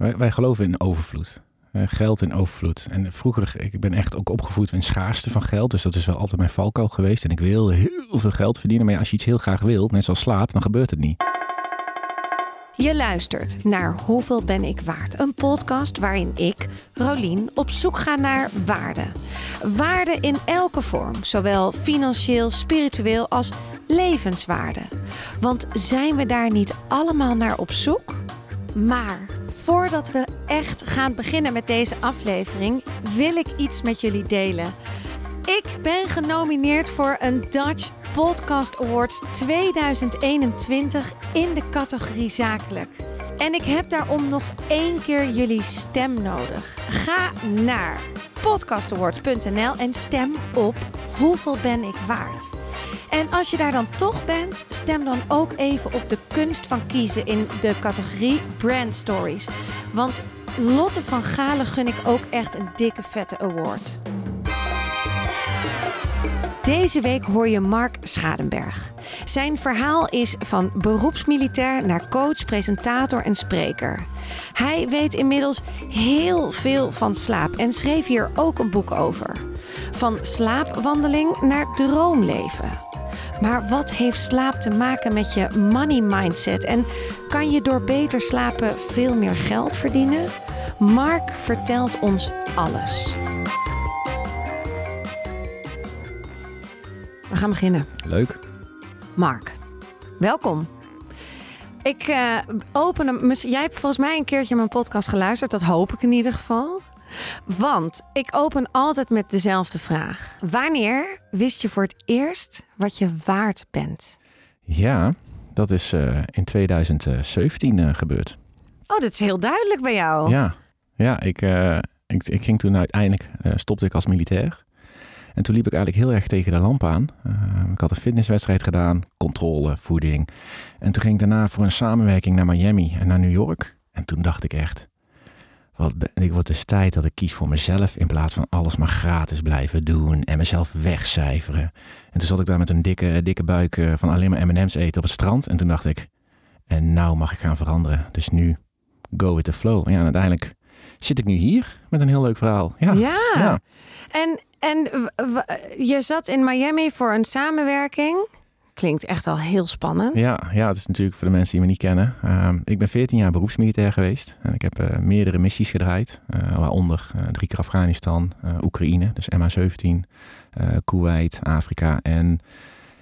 Wij, wij geloven in overvloed. Eh, geld in overvloed. En vroeger, ik ben echt ook opgevoed in schaarste van geld. Dus dat is wel altijd mijn valkuil geweest. En ik wil heel veel geld verdienen. Maar als je iets heel graag wil, net zoals slaap, dan gebeurt het niet. Je luistert naar Hoeveel ben ik waard? Een podcast waarin ik, Rolien, op zoek ga naar waarde. Waarde in elke vorm, zowel financieel, spiritueel als levenswaarde. Want zijn we daar niet allemaal naar op zoek? Maar voordat we echt gaan beginnen met deze aflevering, wil ik iets met jullie delen. Ik ben genomineerd voor een Dutch Podcast Awards 2021 in de categorie zakelijk. En ik heb daarom nog één keer jullie stem nodig. Ga naar podcastawards.nl en stem op hoeveel ben ik waard. En als je daar dan toch bent, stem dan ook even op de kunst van kiezen in de categorie Brand Stories. Want Lotte van Galen gun ik ook echt een dikke vette award. Deze week hoor je Mark Schadenberg. Zijn verhaal is van beroepsmilitair naar coach, presentator en spreker. Hij weet inmiddels heel veel van slaap en schreef hier ook een boek over. Van slaapwandeling naar droomleven. Maar wat heeft slaap te maken met je money mindset? En kan je door beter slapen veel meer geld verdienen? Mark vertelt ons alles. We gaan beginnen. Leuk. Mark, welkom. Ik uh, open hem. Jij hebt volgens mij een keertje mijn podcast geluisterd. Dat hoop ik in ieder geval. Want ik open altijd met dezelfde vraag. Wanneer wist je voor het eerst wat je waard bent? Ja, dat is uh, in 2017 uh, gebeurd. Oh, dat is heel duidelijk bij jou. Ja, ja ik, uh, ik, ik, ging toen uiteindelijk, stopte ik als militair. En toen liep ik eigenlijk heel erg tegen de lamp aan. ik had een fitnesswedstrijd gedaan, controle, voeding. En toen ging ik daarna voor een samenwerking naar Miami en naar New York. En toen dacht ik echt, wat, ik word dus tijd dat ik kies voor mezelf in plaats van alles maar gratis blijven doen en mezelf wegcijferen. En toen zat ik daar met een dikke, dikke buik eh, van alleen maar M&M's eten op het strand. En toen dacht ik, en nou mag ik gaan veranderen. Dus nu go with the flow. Ja, en uiteindelijk zit ik nu hier met een heel leuk verhaal. Ja. ja. ja. En, en je zat in Miami voor een samenwerking. Klinkt echt al heel spannend. Ja, ja, dat is natuurlijk voor de mensen die me niet kennen. Uh, ik ben 14 jaar beroepsmilitair geweest. En ik heb uh, meerdere missies gedraaid. Uh, waaronder uh, drie keer Afghanistan, Oekraïne, dus MH17, Kuwait, Afrika. En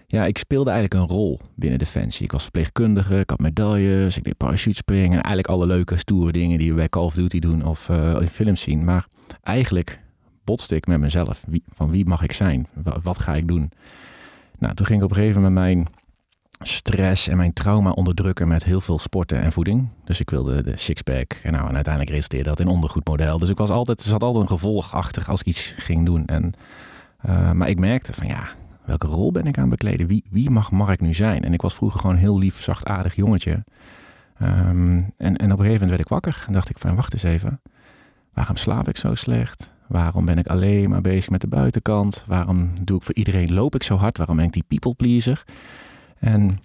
ja, ik speelde eigenlijk een rol binnen Defensie. Ik was verpleegkundige, ik had medailles, ik deed parachutespringen. En eigenlijk alle leuke, stoere dingen die we bij Call of Duty doen of in films zien. Maar eigenlijk botste ik met mezelf. Wie, van wie mag ik zijn? Wat ga ik doen? Nou, toen ging ik op een gegeven moment mijn stress en mijn trauma onderdrukken met heel veel sporten en voeding. Dus ik wilde de sixpack. En, nou, en uiteindelijk resulteerde dat in ondergoedmodel. Dus ik was altijd, er zat altijd een gevolg achter als ik iets ging doen. En, uh, maar ik merkte van ja, welke rol ben ik aan bekleden? Wie, wie mag Mark nu zijn? En ik was vroeger gewoon een heel lief, zachtaardig jongetje. Um, en, en op een gegeven moment werd ik wakker en dacht ik van wacht eens even. Waarom slaap ik zo slecht? Waarom ben ik alleen maar bezig met de buitenkant? Waarom doe ik voor iedereen, loop ik zo hard? Waarom ben ik die people pleaser? En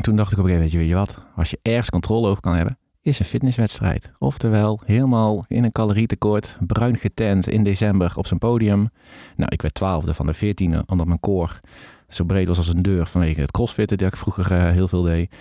toen dacht ik op een gegeven moment, weet je wat? Als je ergens controle over kan hebben, is een fitnesswedstrijd. Oftewel, helemaal in een calorietekort, bruin getent in december op zijn podium. Nou, ik werd twaalfde van de veertiende, omdat mijn koor zo breed was als een deur vanwege het crossfitten dat ik vroeger uh, heel veel deed.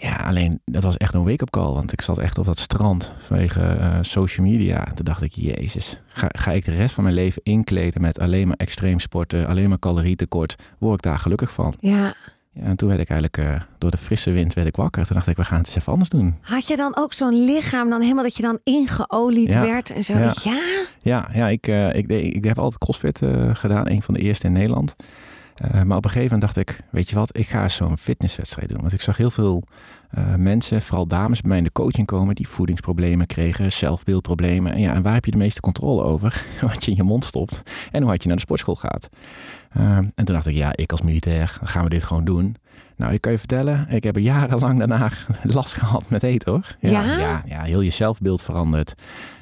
Ja, alleen dat was echt een wake-up call. Want ik zat echt op dat strand vanwege uh, social media. Toen dacht ik, jezus, ga, ga ik de rest van mijn leven inkleden met alleen maar extreem sporten, alleen maar calorietekort? Word ik daar gelukkig van? Ja. Ja, en toen werd ik eigenlijk uh, door de frisse wind werd ik wakker. Toen dacht ik, we gaan het eens even anders doen. Had je dan ook zo'n lichaam dan helemaal dat je dan ingeolied ja. werd en zo? Ja, ja, ja, ja ik, uh, ik, ik, ik heb altijd crossfit gedaan. Een van de eerste in Nederland. Uh, maar op een gegeven moment dacht ik, weet je wat, ik ga zo'n fitnesswedstrijd doen. Want ik zag heel veel uh, mensen, vooral dames, bij mij in de coaching komen die voedingsproblemen kregen, zelfbeeldproblemen. En ja, en waar heb je de meeste controle over? wat je in je mond stopt en hoe hard je naar de sportschool gaat. Uh, en toen dacht ik, ja, ik als militair, gaan we dit gewoon doen. Nou, ik kan je vertellen, ik heb jarenlang daarna last gehad met eten hoor. Ja? Ja, ja heel je zelfbeeld verandert.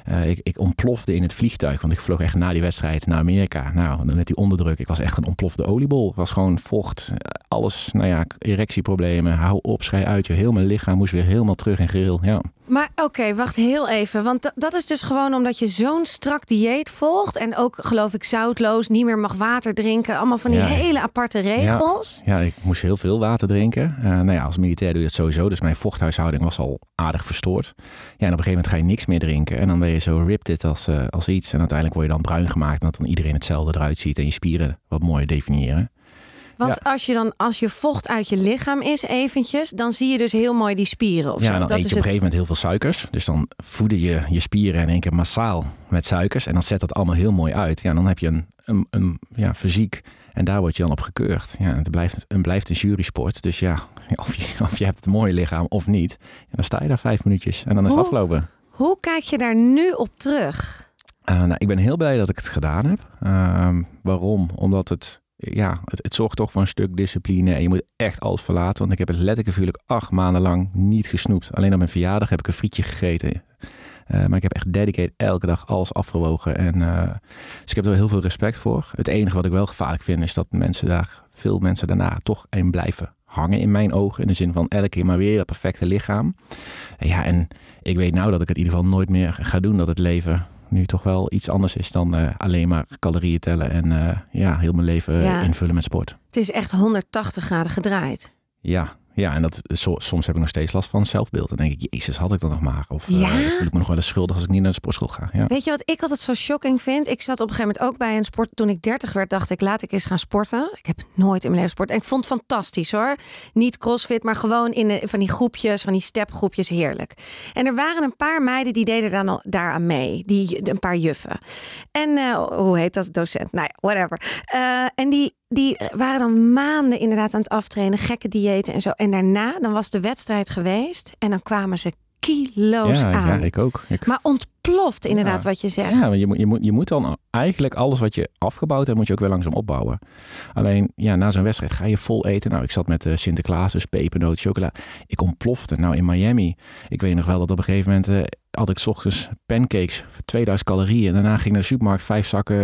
Eh, ik, ik ontplofte in het vliegtuig, want ik vloog echt na die wedstrijd naar Amerika. Nou, met die onderdruk, ik was echt een ontplofte oliebol. Het was gewoon vocht, eh, alles, nou ja, erectieproblemen. Hou op, schij uit je. Heel mijn lichaam moest weer helemaal terug in geril. Ja. Maar oké, wacht heel even. Want da- dat is dus gewoon omdat je zo'n strak dieet volgt. En ook, geloof ik, zoutloos, niet meer mag water drinken. Allemaal van die Ja. hele aparte regels. Ja, ik moest heel veel water drinken. Eh, nou ja, als militair doe je dat sowieso. Dus mijn vochthuishouding was al aardig verstoord. Ja, en op een gegeven moment ga je niks meer drinken. En dan ben je zo ripped als, eh, als iets. En uiteindelijk word je dan bruin gemaakt. En dat dan iedereen hetzelfde eruit ziet. En je spieren wat mooier definiëren. Want als je dan, als je vocht uit je lichaam is eventjes, dan zie je dus heel mooi die spieren of ja, zo. dan dat eet je op een het. gegeven moment heel veel suikers. Dus dan voeden je je spieren in één keer massaal met suikers. En dan zet dat allemaal heel mooi uit. Ja, dan heb je een, een, een ja, fysiek. En daar word je dan op gekeurd. Ja, het blijft, het blijft een jurysport. Dus ja, of je, of je hebt een mooi lichaam of niet. En dan sta je daar vijf minuutjes. En dan is het afgelopen. Hoe kijk je daar nu op terug? Uh, nou, ik ben heel blij dat ik het gedaan heb. Ehm, waarom? Omdat het, ja, het, het zorgt toch voor een stuk discipline. En je moet echt alles verlaten. Want ik heb het letterlijk en figuurlijk acht maanden lang niet gesnoept. Alleen op mijn verjaardag heb ik een frietje gegeten. Uh, maar ik heb echt dedicated elke dag alles afgewogen. En, uh, dus ik heb er heel veel respect voor. Het enige wat ik wel gevaarlijk vind is dat mensen daar, veel mensen daarna toch in blijven hangen in mijn ogen. In de zin van elke keer maar weer dat perfecte lichaam. Ja, en ik weet nou dat ik het in ieder geval nooit meer ga doen. Dat het leven nu toch wel iets anders is dan uh, alleen maar calorieën tellen en uh, ja, heel mijn leven ja. invullen met sport. Het is echt 180 graden gedraaid. Ja, ja, en dat, so, soms heb ik nog steeds last van zelfbeeld. Dan denk ik, jezus, had ik dat nog maar? Of ja? uh, voel ik me nog wel eens schuldig als ik niet naar de sportschool ga. Ja. Weet je wat ik altijd zo shocking vind? Ik zat op een gegeven moment ook bij een sport. Toen ik 30 werd, dacht ik, laat ik eens gaan sporten. Ik heb nooit in mijn leven sport. En ik vond het fantastisch hoor. Niet crossfit, maar gewoon in de, van die groepjes, van die stepgroepjes, heerlijk. En er waren een paar meiden die deden dan al, daaraan mee. Die, een paar juffen. En uh, hoe heet dat? Docent. Nou ja, whatever. Uh, en die, die waren dan maanden inderdaad aan het aftrainen, gekke diëten en zo. En daarna, dan was de wedstrijd geweest en dan kwamen ze kilo's ja, aan. Ja, ik ook. Ik... Maar ontploft inderdaad ja. wat je zegt. Ja, want je moet, je, moet, je moet dan eigenlijk alles wat je afgebouwd hebt, moet je ook weer langzaam opbouwen. Alleen, ja, na zo'n wedstrijd ga je vol eten. Nou, ik zat met uh, Sinterklaas, dus pepernoot, chocola. Ik ontplofte. Nou, in Miami, ik weet nog wel dat op een gegeven moment... Uh, had ik 's ochtends pancakes, 2000 calorieën. En daarna ging ik naar de supermarkt vijf zakken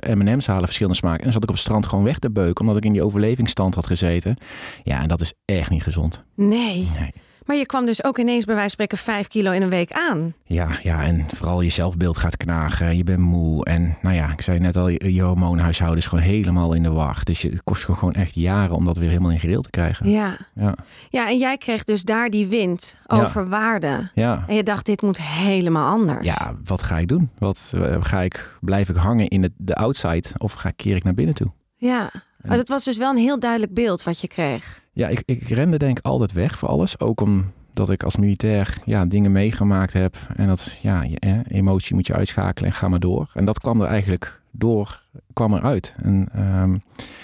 eh, M&M's halen, verschillende smaken. En dan zat ik op het strand gewoon weg te beuken, omdat ik in die overlevingsstand had gezeten. Ja, en dat is echt niet gezond. Nee. nee. Maar je kwam dus ook ineens bij wijze van spreken vijf kilo in een week aan. Ja, ja, en vooral je zelfbeeld gaat knagen. Je bent moe. En nou ja, ik zei net al, je, je hormoonhuishouden is gewoon helemaal in de wacht. Dus het kost gewoon echt jaren om dat weer helemaal in gereel te krijgen. Ja. Ja, ja en jij kreeg dus daar die wind over ja. waarde. Ja. En je dacht, dit moet helemaal anders. Ja, wat ga ik doen? Wat uh, ga ik, blijf ik hangen in het, de outside of ga, keer ik naar binnen toe? Ja, maar dat was dus wel een heel duidelijk beeld wat je kreeg. Ja, ik, ik rende denk ik altijd weg voor alles. Ook omdat ik als militair ja, dingen meegemaakt heb. En dat, ja, je, eh, emotie moet je uitschakelen en ga maar door. En dat kwam er eigenlijk door, kwam eruit. En um,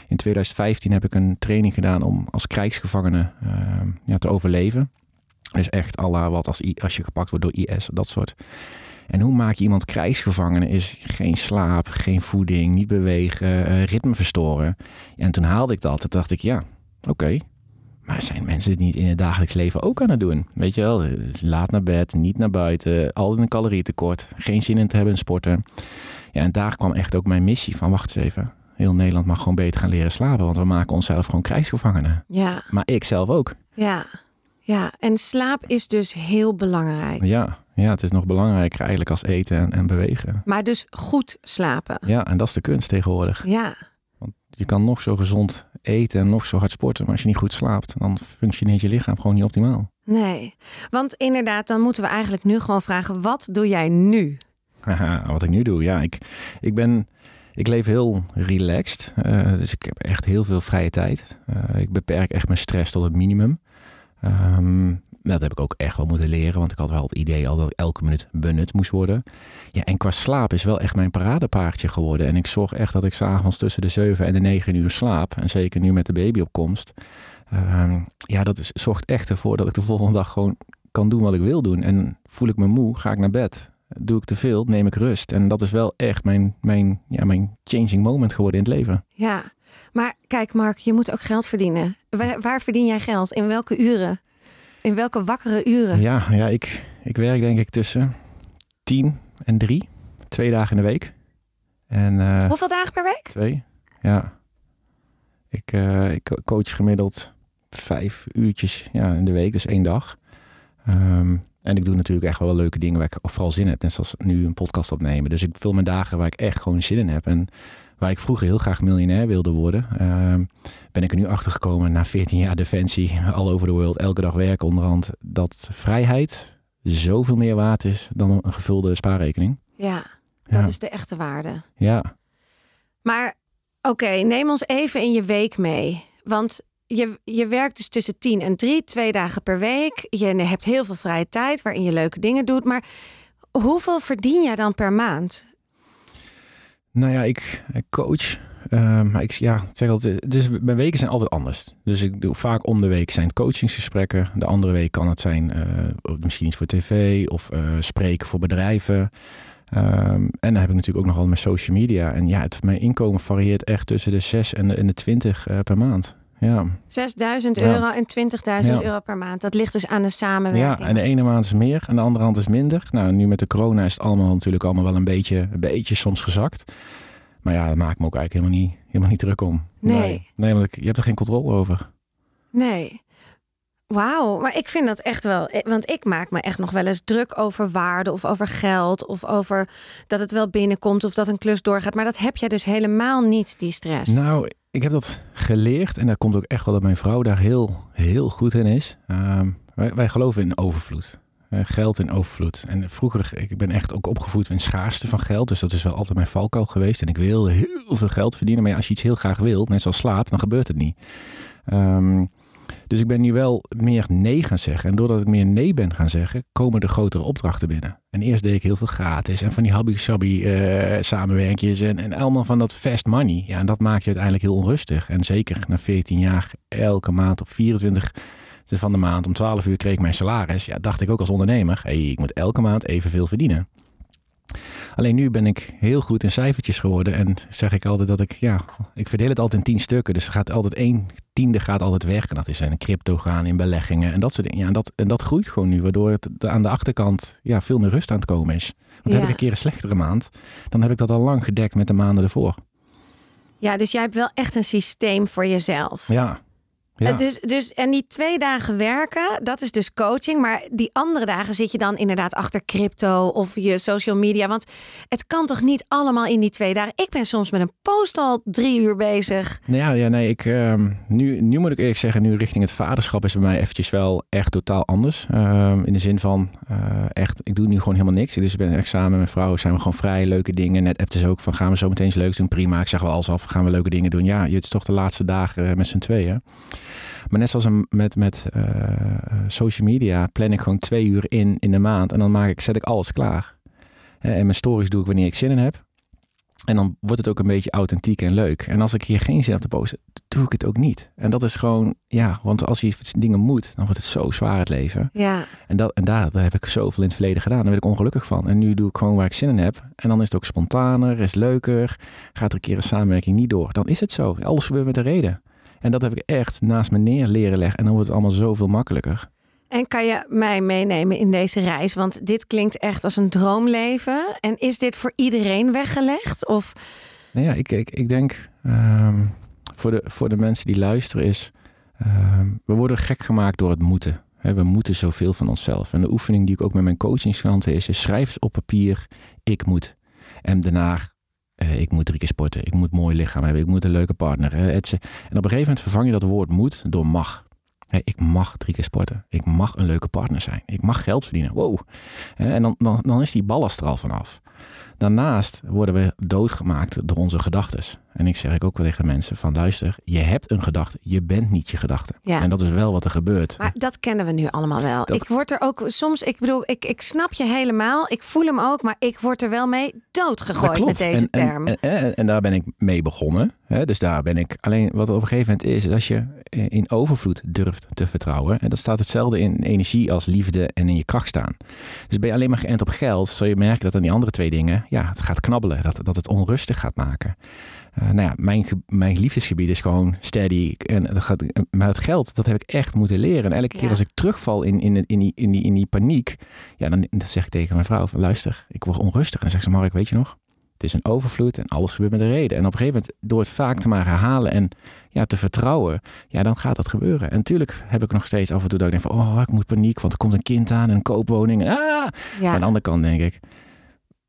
in 2015 heb ik een training gedaan om als krijgsgevangene um, ja, te overleven. Dus echt alla wat als, als je gepakt wordt door IS, dat soort. En hoe maak je iemand krijgsgevangene? Is geen slaap, geen voeding, niet bewegen, uh, ritme verstoren. En toen haalde ik dat. Toen dacht ik, ja, oké. Maar zijn mensen dit niet in het dagelijks leven ook aan het doen? Weet je wel, laat naar bed, niet naar buiten, altijd een calorietekort, geen zin in te hebben in sporten. Ja, en daar kwam echt ook mijn missie van, wacht eens even. Heel Nederland mag gewoon beter gaan leren slapen, want we maken onszelf gewoon krijgsgevangenen. Ja. Maar ik zelf ook. Ja, ja. en slaap is dus heel belangrijk. Ja, ja, het is nog belangrijker eigenlijk als eten en, en bewegen. Maar dus goed slapen. Ja, en dat is de kunst tegenwoordig. Ja. Je kan nog zo gezond eten en nog zo hard sporten, maar als je niet goed slaapt, dan functioneert je lichaam gewoon niet optimaal. Nee, want inderdaad, dan moeten we eigenlijk nu gewoon vragen, wat doe jij nu? Haha, wat ik nu doe, ja, ik, ik ben... Ik leef heel relaxed, uh, dus ik heb echt heel veel vrije tijd. Uh, ik beperk echt mijn stress tot het minimum. Um, dat heb ik ook echt wel moeten leren, want ik had wel het idee al dat elke minuut benut moest worden. Ja, en qua slaap is wel echt mijn paradepaardje geworden. En ik zorg echt dat ik s'avonds tussen de 7 en de 9 uur slaap. En zeker nu met de baby op komst. Um, ja, dat is, zorgt echt ervoor dat ik de volgende dag gewoon kan doen wat ik wil doen. En voel ik me moe, ga ik naar bed. doe ik te veel, neem ik rust. En dat is wel echt mijn, mijn, ja, mijn changing moment geworden in het leven. Ja, maar kijk Mark, je moet ook geld verdienen. Waar, waar verdien jij geld? In welke uren? In welke wakkere uren? Ja, ja ik, ik werk denk ik tussen tien en drie. Twee dagen in de week. En, uh, Hoeveel dagen per week? Twee, ja. Ik, uh, ik coach gemiddeld vijf uurtjes ja, in de week, dus één dag. Um, en ik doe natuurlijk echt wel leuke dingen waar ik vooral zin in heb. Net zoals nu een podcast opnemen. Dus ik vul mijn dagen waar ik echt gewoon zin in heb. En waar ik vroeger heel graag miljonair wilde worden, uh, ben ik er nu achter gekomen na 14 jaar defensie, all over the world, elke dag werken onderhand, dat vrijheid zoveel meer waard is dan een gevulde spaarrekening. Ja, dat is de echte waarde. Ja. Maar oké, neem ons even in je week mee. Want je, je werkt dus tussen 10 en 3, twee dagen per week. Je hebt heel veel vrije tijd waarin je leuke dingen doet. Maar hoeveel verdien jij dan per maand? Nou ja, ik, coach. Uh, maar ik ja, zeg altijd, dus mijn weken zijn altijd anders. Dus ik doe vaak om de week zijn coachingsgesprekken. De andere week kan het zijn uh, misschien iets voor tv of spreken voor bedrijven. Um, en dan heb ik natuurlijk ook nog al mijn social media. En ja, het, mijn inkomen varieert echt tussen de 6 en de, en de 20 uh, per maand. Ja. 6.000 euro en 20.000 euro per maand. Dat ligt dus aan de samenwerking. Ja, en de ene maand is meer en de andere maand is minder. Nou, nu met de corona is het allemaal natuurlijk allemaal wel een beetje, een beetje soms gezakt. Maar ja, dat maakt me ook eigenlijk helemaal niet, helemaal niet druk om. Nee. Nee, nee want ik, je hebt er geen controle over. Nee. Wauw, maar ik vind dat echt wel. eh, Want ik maak me echt nog wel eens druk over waarde of over geld of over dat het wel binnenkomt of dat een klus doorgaat. Maar dat heb jij dus helemaal niet, die stress. Nou, ik heb dat geleerd en daar komt ook echt wel dat mijn vrouw daar heel, heel goed in is. Um, wij, geloven in overvloed. Geld in overvloed. En vroeger, ik ben echt ook opgevoed in schaarste van geld. Dus dat is wel altijd mijn valkuil geweest. En ik wil heel veel geld verdienen. Maar als je iets heel graag wil, net zoals slaap, dan gebeurt het niet. Um, dus ik ben nu wel meer nee gaan zeggen. En doordat ik meer nee ben gaan zeggen, komen er grotere opdrachten binnen. En eerst deed ik heel veel gratis en van die hobby-sabby uh, samenwerkjes en, en allemaal van dat fast money. Ja, en dat maakt je uiteindelijk heel onrustig. En zeker na 14 jaar, elke maand op 24 van de maand om 12 uur kreeg ik mijn salaris. Ja, dacht ik ook als ondernemer, hey, ik moet elke maand evenveel verdienen. Alleen nu ben ik heel goed in cijfertjes geworden. En zeg ik altijd dat ik, ja, ik verdeel het altijd in tien stukken. Dus er gaat altijd één tiende gaat altijd weg. En dat is in crypto gaan, in beleggingen en dat soort dingen. Ja, en dat, en dat groeit gewoon nu. Waardoor het aan de achterkant ja, veel meer rust aan het komen is. Want ja. heb ik een keer een slechtere maand, dan heb ik dat al lang gedekt met de maanden ervoor. Ja, dus jij hebt wel echt een systeem voor jezelf. Ja, ja. Dus, dus, en die twee dagen werken, dat is dus coaching. Maar die andere dagen zit je dan inderdaad achter crypto of je social media. Want het kan toch niet allemaal in die twee dagen. Ik ben soms met een post al drie uur bezig. Nou ja, ja nee, ik, uh, nu, nu moet ik eerlijk zeggen, nu richting het vaderschap is bij mij eventjes wel echt totaal anders. Uh, in de zin van, uh, echt, ik doe nu gewoon helemaal niks. Dus ik ben echt samen met mijn vrouw, zijn we gewoon vrij leuke dingen. Net appte ze ook van, gaan we zo meteen eens leuk doen? Prima, ik zeg wel alles af, gaan we leuke dingen doen? Ja, het is toch de laatste dagen met z'n tweeën. Maar net zoals met, met uh, social media plan ik gewoon twee uur in in de maand. En dan maak ik, zet ik alles klaar. En mijn stories doe ik wanneer ik zin in heb. En dan wordt het ook een beetje authentiek en leuk. En als ik hier geen zin heb te posten, doe ik het ook niet. En dat is gewoon, ja, want als je dingen moet, dan wordt het zo zwaar het leven. Ja. En, dat, en daar, daar heb ik zoveel in het verleden gedaan. Daar ben ik ongelukkig van. En nu doe ik gewoon waar ik zin in heb. En dan is het ook spontaner, is leuker. Gaat er een keer een samenwerking niet door. Dan is het zo. Alles gebeurt met een reden. En dat heb ik echt naast me neer leren leggen. En dan wordt het allemaal zoveel makkelijker. En kan je mij meenemen in deze reis? Want dit klinkt echt als een droomleven. En is dit voor iedereen weggelegd? Of... Nou ja, ik, ik, ik denk um, voor, de, voor de mensen die luisteren is... Um, we worden gek gemaakt door het moeten. He, we moeten zoveel van onszelf. En de oefening die ik ook met mijn coachingsklanten is... is schrijf op papier, ik moet. En daarna uh, ik moet drie keer sporten, ik moet een mooi lichaam hebben, ik moet een leuke partner. En op een gegeven moment vervang je dat woord moet door mag. Ik mag drie keer sporten, ik mag een leuke partner zijn, ik mag geld verdienen. Wow. En dan, dan, dan is die ballast er al vanaf. Daarnaast worden we doodgemaakt door onze gedachten. En ik zeg ik ook wel tegen mensen van luister, je hebt een gedachte, je bent niet je gedachte. Ja. En dat is wel wat er gebeurt. Maar dat kennen we nu allemaal wel. Dat- Ik word er ook soms, ik bedoel, ik, ik snap je helemaal. Ik voel hem ook, maar ik word er wel mee doodgegooid met deze en, en- term. En, en, en daar ben ik mee begonnen. Hè? Dus daar ben ik. Alleen wat op een gegeven moment is, is als je in overvloed durft te vertrouwen. En dat staat hetzelfde in energie als liefde en in je kracht staan. Dus ben je alleen maar geënt op geld, zul je merken dat aan die andere twee dingen, ja, het gaat knabbelen. Dat, dat het onrustig gaat maken. Eh, nou ja, mijn, mijn liefdesgebied is gewoon steady. En dat gaat, maar het geld, dat heb ik echt moeten leren. En elke Ja. keer als ik terugval in, in, in, die, in, die, in die paniek, ja, dan, dan zeg ik tegen mijn vrouw: van, luister, ik word onrustig. En dan zegt ze: Mark, weet je nog? Het is een overvloed en alles gebeurt met een reden. En op een gegeven moment, door het vaak te maar herhalen en ja, te vertrouwen, ja, dan gaat dat gebeuren. En natuurlijk heb ik nog steeds af en toe dat ik denk van, oh, ik moet paniek, want er komt een kind aan, een koopwoning. En, ah! Maar aan de andere kant denk ik,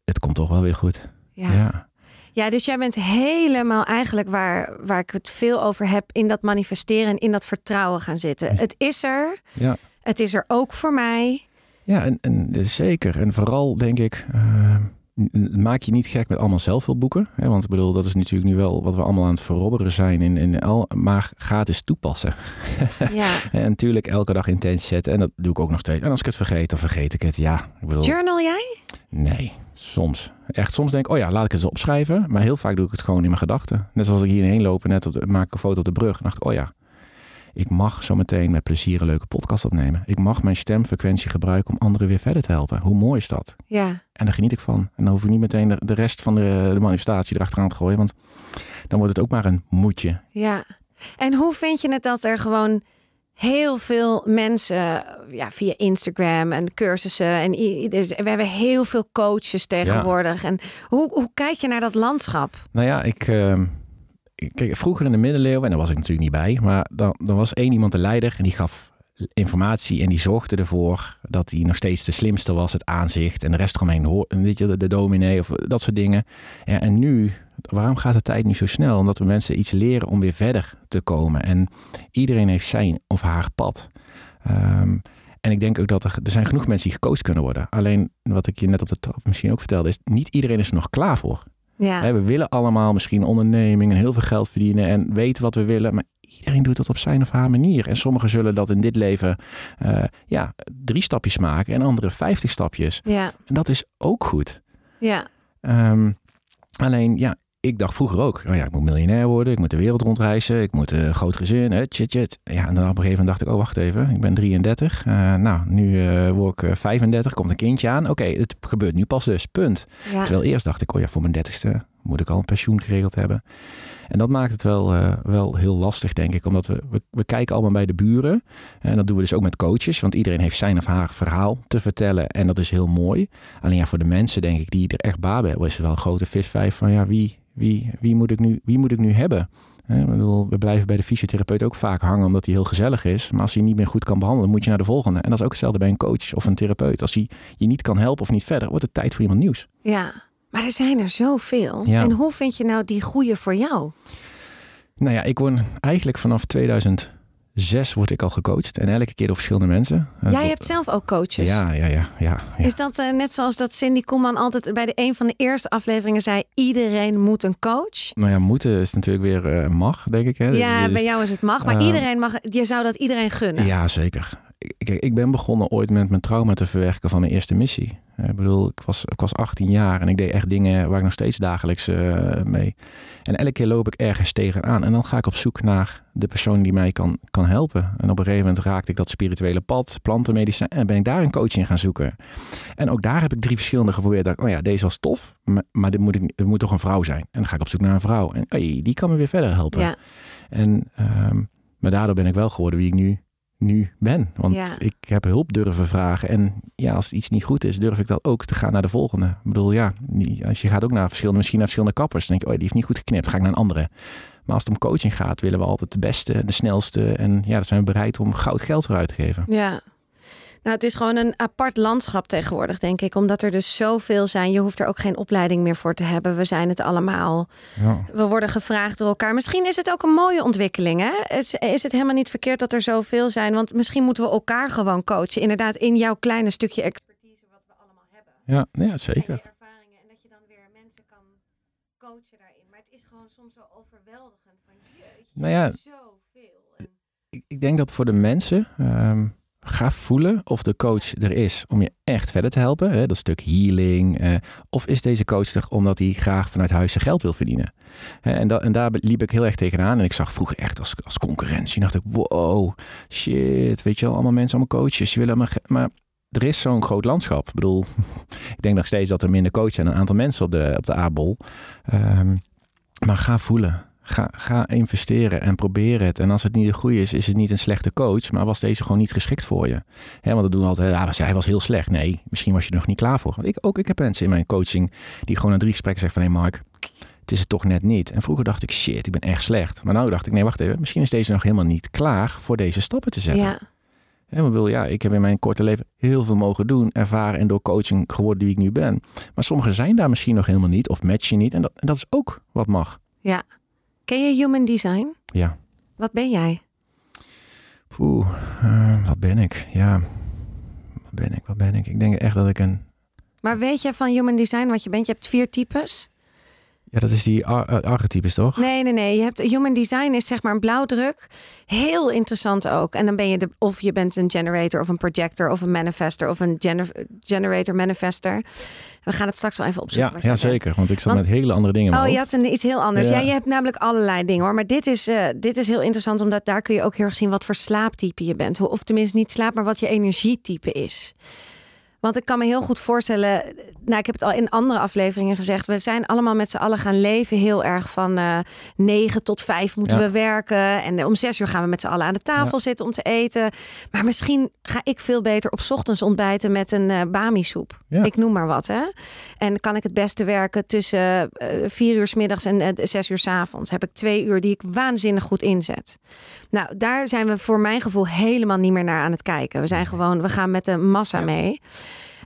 het komt toch wel weer goed. Ja. Ja. Ja, dus jij bent helemaal eigenlijk waar, waar ik het veel over heb in dat manifesteren en in dat vertrouwen gaan zitten. Het is er. Ja. Het is er ook voor mij. Ja, en, en zeker. En vooral denk ik, eh, maak je niet gek met allemaal zelfhulpboeken. Hè? Want ik bedoel, dat is natuurlijk nu wel wat we allemaal aan het verrobberen zijn. In, in al, maar ga het eens toepassen. Ja. En natuurlijk elke dag intentie zetten. En dat doe ik ook nog steeds. En als ik het vergeet, dan vergeet ik het. Ja, ik bedoel, Journal jij? nee, soms. Echt, soms denk ik, oh ja, laat ik het eens opschrijven. Maar heel vaak doe ik het gewoon in mijn gedachten. Net zoals ik hierheen loop en net op de, maak ik een foto op de brug. Dan dacht ik, oh ja, ik mag zo meteen met plezier een leuke podcast opnemen. Ik mag mijn stemfrequentie gebruiken om anderen weer verder te helpen. Hoe mooi is dat? Ja. En daar geniet ik van. En dan hoef ik niet meteen de, de rest van de, de manifestatie erachteraan te gooien. Want dan wordt het ook maar een moedje. Ja. En hoe vind je het dat er gewoon heel veel mensen ja, via Instagram en cursussen en dus we hebben heel veel coaches tegenwoordig. En hoe, hoe kijk je naar dat landschap? Nou ja, ik, ehm, ik- kijk, vroeger in de middeleeuwen, en daar was ik natuurlijk niet bij, maar dan, dan was één iemand de leider en die gaf informatie en die zorgde ervoor dat hij nog steeds de slimste was, het aanzicht en de rest eromheen, weet je, de, de dominee of dat soort dingen. En nu, waarom gaat de tijd nu zo snel? Omdat we mensen iets leren om weer verder te komen. En iedereen heeft zijn of haar pad. Ehm, en ik denk ook dat er, er zijn genoeg mensen die gecoacht kunnen worden. Alleen wat ik je net op de trap misschien ook vertelde, is niet iedereen is er nog klaar voor. Ja. We willen allemaal misschien onderneming en heel veel geld verdienen en weten wat we willen. Maar iedereen doet dat op zijn of haar manier. En sommigen zullen dat in dit leven eh, ja, drie stapjes maken en anderen vijftig stapjes. Ja. En dat is ook goed. Ja. Ehm, alleen, ja, ik dacht vroeger ook, oh ja, ik moet miljonair worden, ik moet de wereld rondreizen, ik moet een groot gezin, hè, chit. Ja, en dan op een gegeven moment dacht ik, oh wacht even, ik ben 33. Eh, nou, nu eh, word ik eh, 35, komt een kindje aan. Oké, het gebeurt nu pas dus, punt. Ja. Terwijl eerst dacht ik, oh ja, voor mijn dertigste moet ik al een pensioen geregeld hebben. En dat maakt het wel, eh, wel heel lastig, denk ik. Omdat we, we, we kijken allemaal bij de buren. En dat doen we dus ook met coaches. Want iedereen heeft zijn of haar verhaal te vertellen. En dat is heel mooi. Alleen ja, voor de mensen, denk ik, die er echt baat bij hebben... is er wel een grote visvijf van, ja, wie, wie, wie, moet, ik nu, wie moet ik nu hebben? We blijven bij de fysiotherapeut ook vaak hangen omdat hij heel gezellig is. Maar als hij niet meer goed kan behandelen, moet je naar de volgende. En dat is ook hetzelfde bij een coach of een therapeut. Als hij je niet kan helpen of niet verder, wordt het tijd voor iemand nieuws. ja. Maar er zijn er zoveel. Ja. En hoe vind je nou die goede voor jou? Nou ja, ik word eigenlijk vanaf 2006 word ik al gecoacht. En elke keer door verschillende mensen. En Jij hebt zelf ook coaches. Ja, ja, ja. ja, ja. Is dat eh, net zoals dat Cindy Koeman altijd bij de een van de eerste afleveringen zei: iedereen moet een coach? Nou ja, moeten is natuurlijk weer eh, mag, denk ik. Hè? Ja, Dus- bij jou is het mag, maar eh, iedereen mag. Je zou dat iedereen gunnen. Ja, zeker. Ik, ik ben begonnen ooit met mijn trauma te verwerken van mijn eerste missie. Eh, Ik bedoel, ik was, ik was 18 jaar en ik deed echt dingen waar ik nog steeds dagelijks eh, mee. En elke keer loop ik ergens tegenaan. En dan ga ik op zoek naar de persoon die mij kan, kan helpen. En op een gegeven moment raakte ik dat spirituele pad, plantenmedicijn. En ben ik daar een coach in gaan zoeken. En ook daar heb ik drie verschillende geprobeerd. Ik, oh ja, deze was tof, maar, maar dit, moet ik, dit moet toch een vrouw zijn. En dan ga ik op zoek naar een vrouw. En hey, die kan me weer verder helpen. Ja. En, ehm, maar daardoor ben ik wel geworden wie ik nu, nu ben. Want Ja. ik heb hulp durven vragen. En ja, als iets niet goed is, durf ik dat ook te gaan naar de volgende. Ik bedoel, ja, als je gaat ook naar verschillende, misschien naar verschillende kappers. Dan denk je, oh, die heeft niet goed geknipt, ga ik naar een andere. Maar als het om coaching gaat, willen we altijd de beste, de snelste. En ja, daar zijn we bereid om goud geld voor uit te geven. Ja. Nou, het is gewoon een apart landschap tegenwoordig, denk ik. Omdat er dus zoveel zijn. Je hoeft er ook geen opleiding meer voor te hebben. We zijn het allemaal. Ja. We worden gevraagd door elkaar. Misschien is het ook een mooie ontwikkeling. Hè? Is, is het helemaal niet verkeerd dat er zoveel zijn? Want misschien moeten we elkaar gewoon coachen. Inderdaad, in jouw kleine stukje expertise wat we allemaal hebben. Ja, ja, zeker. ervaringen. En dat je dan weer coachen daarin. Maar het is gewoon soms zo overweldigend van jeetje, Nou ja, zoveel. En, ik, ik denk dat voor de mensen ehm, ga voelen of de coach er is om je echt verder te helpen. Hè, dat stuk healing. eh, of is deze coach er omdat hij graag vanuit huis zijn geld wil verdienen. En, en daar liep ik heel erg tegenaan. En ik zag vroeger echt als, als concurrentie. dacht ik, wow, shit. Weet je wel, allemaal mensen, allemaal coaches. Die willen ge- maar er is zo'n groot landschap. Ik bedoel, ik denk nog steeds dat er minder coaches zijn. Een aantal mensen op de, op de A-bol. Ehm, maar ga voelen. Ga, ga investeren en probeer het. En als het niet de goede is, is het niet een slechte coach. Maar was deze gewoon niet geschikt voor je? Want dat doen we altijd. Ja, hij was heel slecht. Nee, misschien was je er nog niet klaar voor. Want ik, ook, ik heb mensen in mijn coaching die gewoon na drie gesprekken zeggen van... Hé hey Mark, het is het toch net niet. En vroeger dacht ik, shit, ik ben echt slecht. Maar nou dacht ik, nee, wacht even. Misschien is deze nog helemaal niet klaar voor deze stappen te zetten. ja, want ik bedoel, ja, ik heb in mijn korte leven heel veel mogen doen, ervaren en door coaching geworden die ik nu ben. Maar sommigen zijn daar misschien nog helemaal niet of matchen niet. En dat, en dat is ook wat mag. Ken je human design? Ja. Wat ben jij? Poeh, eh, wat ben ik? Ja, wat ben ik? Wat ben ik? Ik denk echt dat ik een... Maar weet je van human design wat je bent? Je hebt vier types. Ja, dat is die ar- eh, archetypes, toch? Nee, nee, nee. Je hebt human design is zeg maar een blauwdruk. Heel interessant ook. En dan ben je de of je bent een generator of een projector of een manifester of een gener- generator manifester. We gaan het straks wel even opzoeken. Ja, ja bent. zeker. Want ik zat Want- met hele andere dingen Oh, je had een, iets heel anders. Ja. Ja. je hebt namelijk allerlei dingen hoor. Maar dit is, eh, dit is heel interessant, omdat daar kun je ook heel erg zien wat voor slaaptype je bent. Of tenminste niet slaap, maar wat je energietype is. Want ik kan me heel goed voorstellen, nou ik heb het al in andere afleveringen gezegd, we zijn allemaal met z'n allen gaan leven heel erg van eh 9 tot 5 moeten Ja. we werken. En om 6 uur gaan we met z'n allen aan de tafel zitten om te eten. Maar misschien ga ik veel beter op 's ochtends ontbijten met een eh bami soep. Ja. Ik noem maar wat hè. En kan ik het beste werken tussen eh, vier uur s middags en eh, zes uur s avonds. Heb ik twee uur die ik waanzinnig goed inzet. Nou, daar zijn we voor mijn gevoel helemaal niet meer naar aan het kijken. We zijn gewoon, we gaan met de massa mee.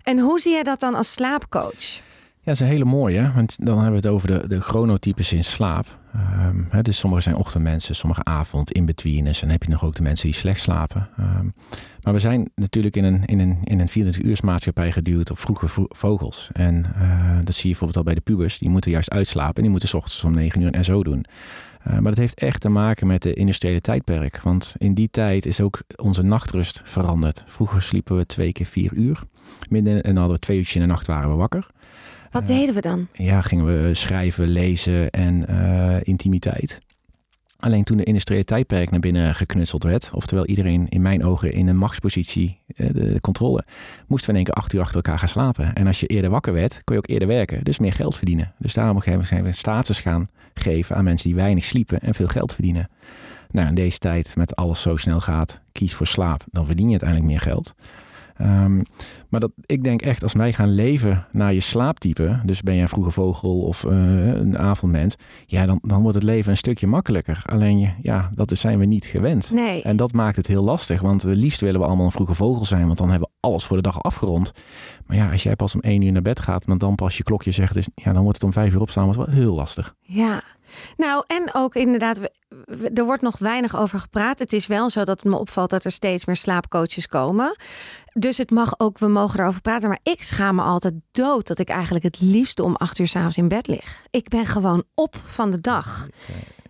En hoe zie je dat dan als slaapcoach? Ja, dat is een hele mooie. Want dan hebben we het over de, de chronotypes in slaap. Ehm, hè, dus sommige zijn ochtendmensen, sommige avond, in-betweeners. En dan heb je nog ook de mensen die slecht slapen. Ehm, maar we zijn natuurlijk in een, in een, in een 24-uursmaatschappij geduwd op vroege vo- vogels. En eh, dat zie je bijvoorbeeld al bij de pubers. Die moeten juist uitslapen en die moeten 's ochtends om 9 uur en zo doen. Eh, maar dat heeft echt te maken met de industriële tijdperk. Want in die tijd is ook onze nachtrust veranderd. Vroeger sliepen we twee keer vier uur. Midden en hadden we twee uurtjes in de nacht waren we wakker. Wat Eh, deden we dan? ja, gingen we schrijven, lezen en eh, intimiteit. Alleen toen de industriële tijdperk naar binnen geknutseld werd, oftewel iedereen in mijn ogen in een machtspositie, eh, de controle, moesten we in één keer acht uur achter elkaar gaan slapen. En als je eerder wakker werd, kon je ook eerder werken, dus meer geld verdienen. Dus daarom op zijn we status gaan geven aan mensen die weinig sliepen en veel geld verdienen. Nou, in deze tijd met alles zo snel gaat, kies voor slaap, dan verdien je uiteindelijk meer geld. Ehm, maar dat, ik denk echt, als wij gaan leven naar je slaaptype, dus ben je een vroege vogel of eh, een avondmens, ja, dan, dan wordt het leven een stukje makkelijker. Alleen, je- ja, dat zijn we niet gewend. Nee. En dat maakt het heel lastig, want het liefst willen we allemaal een vroege vogel zijn, want dan hebben we alles voor de dag afgerond. Maar ja, als jij pas om één uur naar bed gaat, want dan pas je klokje zegt, is, ja, dan wordt het om vijf uur opstaan, wordt wel heel lastig. Ja. Nou, en ook inderdaad, er wordt nog weinig over gepraat. Het is wel zo dat het me opvalt dat er steeds meer slaapcoaches komen. Dus het mag ook, we mogen erover praten. Maar ik schaam me altijd dood dat ik eigenlijk het liefste om acht uur s'avonds in bed lig. Ik ben gewoon op van de dag.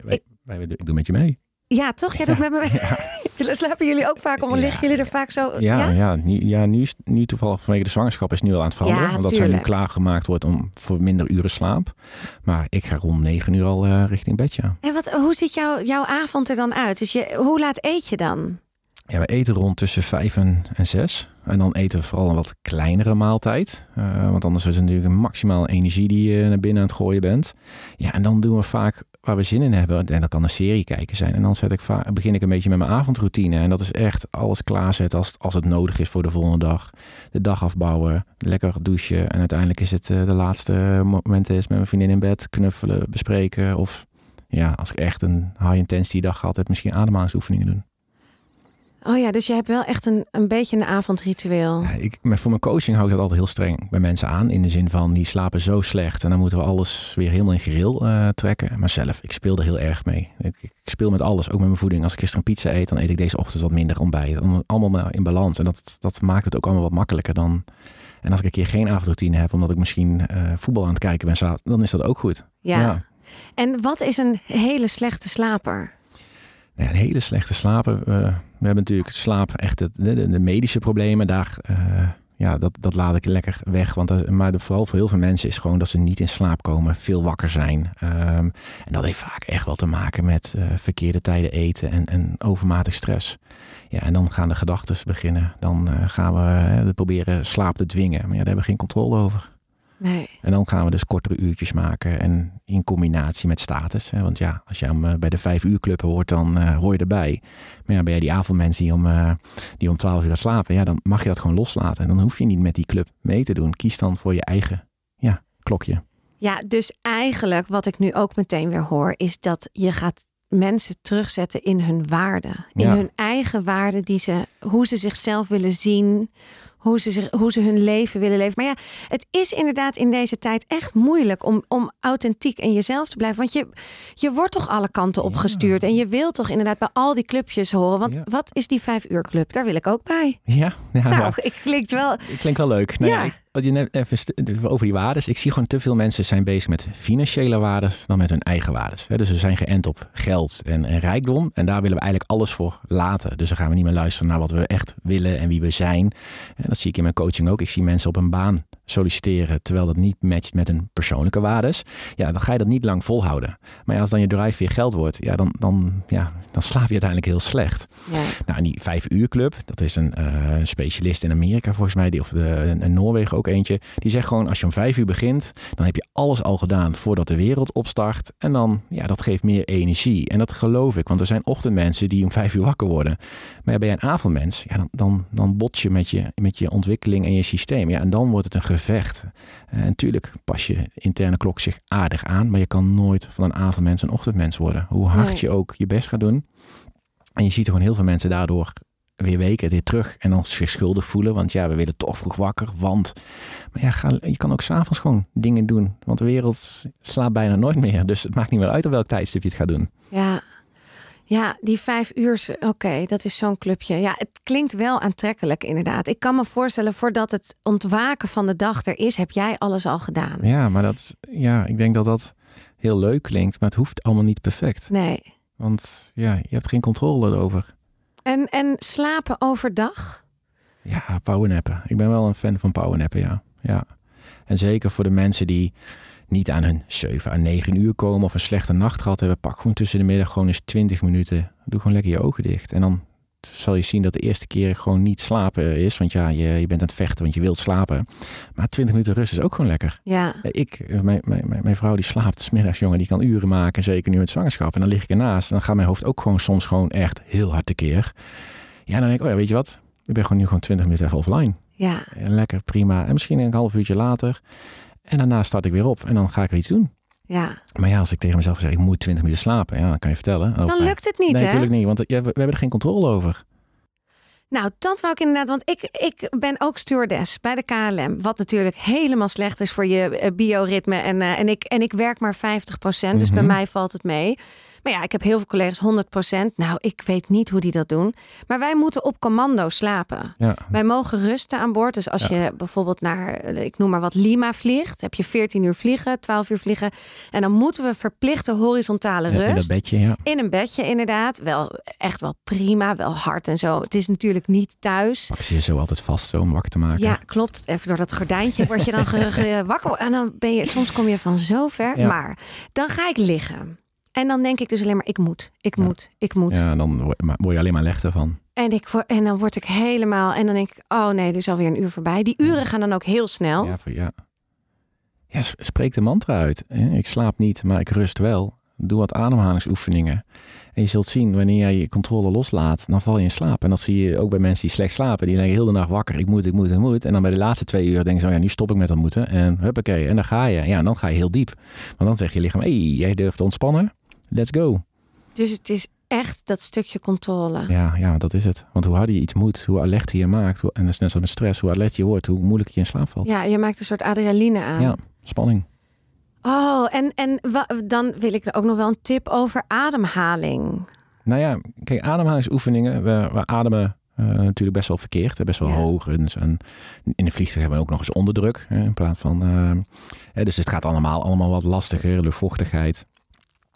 Wij, wij, ik doe met je mee. Ja, toch? Jij doet met me mee. Slapen jullie ook vaak om? Ja, Liggen jullie er vaak zo? Ja, ja? nu, ja nu, is, nu toevallig vanwege de zwangerschap is nu al aan het veranderen. Ja, omdat zij nu tuurlijk. klaargemaakt wordt om voor minder uren slaap. Maar ik ga rond negen uur al eh, richting bed, ja. En wat, hoe ziet jouw jouw avond er dan uit? Dus je, hoe laat eet je dan? Ja, we eten rond tussen vijf en, zes. En dan eten we vooral een wat kleinere maaltijd. Eh, want anders is het natuurlijk een maximaal energie die je naar binnen aan het gooien bent. Ja, en dan doen we vaak waar we zin in hebben. En dat kan een serie kijken zijn. En dan zet ik begin ik een beetje met mijn avondroutine. En dat is echt alles klaarzetten als, als het nodig is voor de volgende dag. De dag afbouwen, lekker douchen. En uiteindelijk is het eh, de laatste momenten is met mijn vriendin in bed. Knuffelen, bespreken. Of ja, als ik echt een high intensity dag gehad heb, misschien ademhalingsoefeningen doen. Oh ja, dus je hebt wel echt een, een beetje een avondritueel. Ja, ik, maar voor mijn coaching hou ik dat altijd heel streng bij mensen aan. In de zin van, die slapen zo slecht. En dan moeten we alles weer helemaal in gereel eh, trekken. Maar zelf, ik speel er heel erg mee. Ik, ik speel met alles, ook met mijn voeding. Als ik gisteren een pizza eet, dan eet ik deze ochtend wat minder ontbijt. Om- Allemaal maar in balans. En dat, dat maakt het ook allemaal wat makkelijker dan En als ik een keer geen avondroutine heb, omdat ik misschien uh, voetbal aan het kijken ben, dan is dat ook goed. Ja. En wat is een hele slechte slaper? Een hele slechte slaper. Uh, we hebben natuurlijk slaap, echt het, de, de, medische problemen. Daar, uh, ja, dat, dat laat ik lekker weg. Want maar de, vooral voor heel veel mensen is gewoon dat ze niet in slaap komen, veel wakker zijn. Um, en dat heeft vaak echt wel te maken met uh, verkeerde tijden eten en, en overmatig stress. Ja, en dan gaan de gedachten beginnen. Dan uh, gaan we proberen slaap te dwingen. Maar ja, daar hebben we geen controle over. Nee. En dan gaan we dus kortere uurtjes maken. En in combinatie met status. Hè, want ja, als je hem uh, bij de vijf uur club hoort, dan uh, hoor je erbij. Maar ja, ben jij die avondmens die om, uh, die om twaalf uur gaat slapen, ja, dan mag je dat gewoon loslaten. En dan hoef je niet met die club mee te doen. Kies dan voor je eigen ja, klokje. Ja, dus eigenlijk wat ik nu ook meteen weer hoor, is dat je gaat mensen terugzetten in hun waarden. In Ja. hun eigen waarden, die ze, hoe ze zichzelf willen zien, hoe ze, zich, hoe ze hun leven willen leven. Maar ja, het is inderdaad in deze tijd echt moeilijk om, om authentiek en jezelf te blijven. Want je, je wordt toch alle kanten opgestuurd. En je wilt toch inderdaad bij al die clubjes horen. Want Ja. wat is die vijf uur club? Daar wil ik ook bij. Ja, ja, Nou, ik klinkt wel. klinkt wel leuk. Nee, Ja. ik- wat je net even over die waardes. Ik zie gewoon te veel mensen zijn bezig met financiële waardes dan met hun eigen waardes. Dus ze zijn geënt op geld en, en rijkdom. En daar willen we eigenlijk alles voor laten. Dus dan gaan we niet meer luisteren naar wat we echt willen en wie we zijn. En dat zie ik in mijn coaching ook. Ik zie mensen op een baan solliciteren terwijl dat niet matcht met hun persoonlijke waardes. Ja, dan ga je dat niet lang volhouden. Maar ja, als dan je drive weer geld wordt, ja, dan, dan, ja, dan slaap je uiteindelijk heel slecht. Ja. Nou, en die vijf uur club, dat is een eh, specialist in Amerika volgens mij, die, of de, in Noorwegen ook eentje. Die zegt gewoon, als je om vijf uur begint, dan heb je alles al gedaan voordat de wereld opstart. En dan, ja, dat geeft meer energie. En dat geloof ik, want er zijn ochtendmensen die om vijf uur wakker worden. Maar ja, ben je een avondmens, ja, dan, dan, dan bots je met, je met je ontwikkeling en je systeem. Ja, en dan wordt het een gevecht. Eh, En natuurlijk pas je interne klok zich aardig aan, maar je kan nooit van een avondmens een ochtendmens worden. Hoe hard Nee. je ook je best gaat doen. En je ziet gewoon heel veel mensen daardoor weer weken weer terug en dan zich schuldig voelen. Want ja, we willen toch vroeg wakker. Want maar ja, ga, je kan ook s'avonds gewoon dingen doen. Want de wereld slaapt bijna nooit meer. Dus het maakt niet meer uit op welk tijdstip je het gaat doen. Ja. Ja, die vijf uur, oké, dat is zo'n clubje. Ja, het klinkt wel aantrekkelijk inderdaad. Ik kan me voorstellen, voordat het ontwaken van de dag er is, heb jij alles al gedaan. Ja, maar dat, ja, ik denk dat dat heel leuk klinkt. Maar het hoeft allemaal niet perfect. Nee. Want ja, je hebt geen controle erover. En, en slapen overdag? Ja, powernappen. Ik ben wel een fan van powernappen, ja. ja. En zeker voor de mensen die niet aan hun 7 à 9 uur komen of een slechte nacht gehad hebben, pak gewoon tussen de middag gewoon eens 20 minuten. Doe gewoon lekker je ogen dicht. En dan zal je zien dat de eerste keer gewoon niet slapen is. Want ja, je, je bent aan het vechten, want je wilt slapen. Maar 20 minuten rust is ook gewoon lekker. Ja. Ik, mijn, mijn, mijn- vrouw die slaapt 's middags, jongen, die kan uren maken. Zeker nu met zwangerschap. En dan lig ik ernaast. En dan gaat mijn hoofd ook gewoon soms gewoon echt heel hard tekeer. Ja, dan denk ik, oh ja, weet je wat? Ik ben gewoon nu gewoon 20 minuten even offline. Ja. En lekker, prima. En misschien een half uurtje later. En daarna start ik weer op. En dan ga ik weer iets doen. Ja. Maar ja, als ik tegen mezelf zeg, ik moet 20 minuten slapen. Ja, dan kan je vertellen. Dan lukt het niet, nee, hè? natuurlijk niet. Want we, we hebben er geen controle over. Nou, dat wou ik inderdaad, want ik, ik ben ook stewardess bij de KLM. Wat natuurlijk helemaal slecht is voor je eh, bioritme. En, eh, en, ik, en ik werk maar 50%, dus bij Mhm. mij valt het mee. Maar ja, ik heb heel veel collega's 100%. Nou, ik weet niet hoe die dat doen. Maar wij moeten op commando slapen. Ja, Wij mogen rusten aan boord. Dus als je bijvoorbeeld naar, eh, ik noem maar wat, Lima vliegt, heb je 14 uur vliegen, 12 uur vliegen. En dan moeten we verplichte horizontale in rust. dat bedje, ja. In een bedje inderdaad. Wel echt wel prima, wel hard en zo. Het is natuurlijk niet thuis. Pak ze je zo altijd vast zo om wakker te maken. Ja, klopt. Even door dat gordijntje word je dan wakker. En dan ben je, soms kom je van zo ver. Maar dan ga ik liggen. En dan denk ik dus alleen maar, ik moet, ik Ja. moet, ik moet. Ja, dan word je alleen maar lichter van. En, ik, en dan word ik helemaal, en dan denk ik, oh nee, er is alweer een uur voorbij. Die uren gaan dan ook heel snel. Ja, voor, ja. ja, spreek de mantra uit. Ik slaap niet, maar ik rust wel. Doe wat ademhalingsoefeningen. En je zult zien, wanneer jij je controle loslaat, dan val je in slaap. En dat zie je ook bij mensen die slecht slapen. Die liggen heel de nacht wakker. Ik moet, ik moet, ik moet. En dan bij de laatste twee uur denken ze, oh ja, nu stop ik met dat moeten. En huppakee, en dan ga je. Ja, en dan ga je heel diep. Want dan zegt je lichaam, hé, hey, jij durft te ontspannen? Let's go. Dus het is echt dat stukje controle. Ja, ja, dat is het. Want hoe harder je iets moet, hoe alert je maakt. Hoe, en dat is net zoals met stress. Hoe alert je wordt, hoe moeilijk je in slaap valt. Ja, je maakt een soort adrenaline aan. ja spanning. Oh, en, en dan wil ik er ook nog wel een tip over ademhaling. Nou ja, kijk, ademhalingsoefeningen. We, we ademen natuurlijk best wel verkeerd, best wel Ja. hoog. En, en in de vliegtuig hebben we ook nog eens onderdruk hè, in plaats van. eh, hè, dus het gaat allemaal, allemaal wat lastiger, luchtvochtigheid.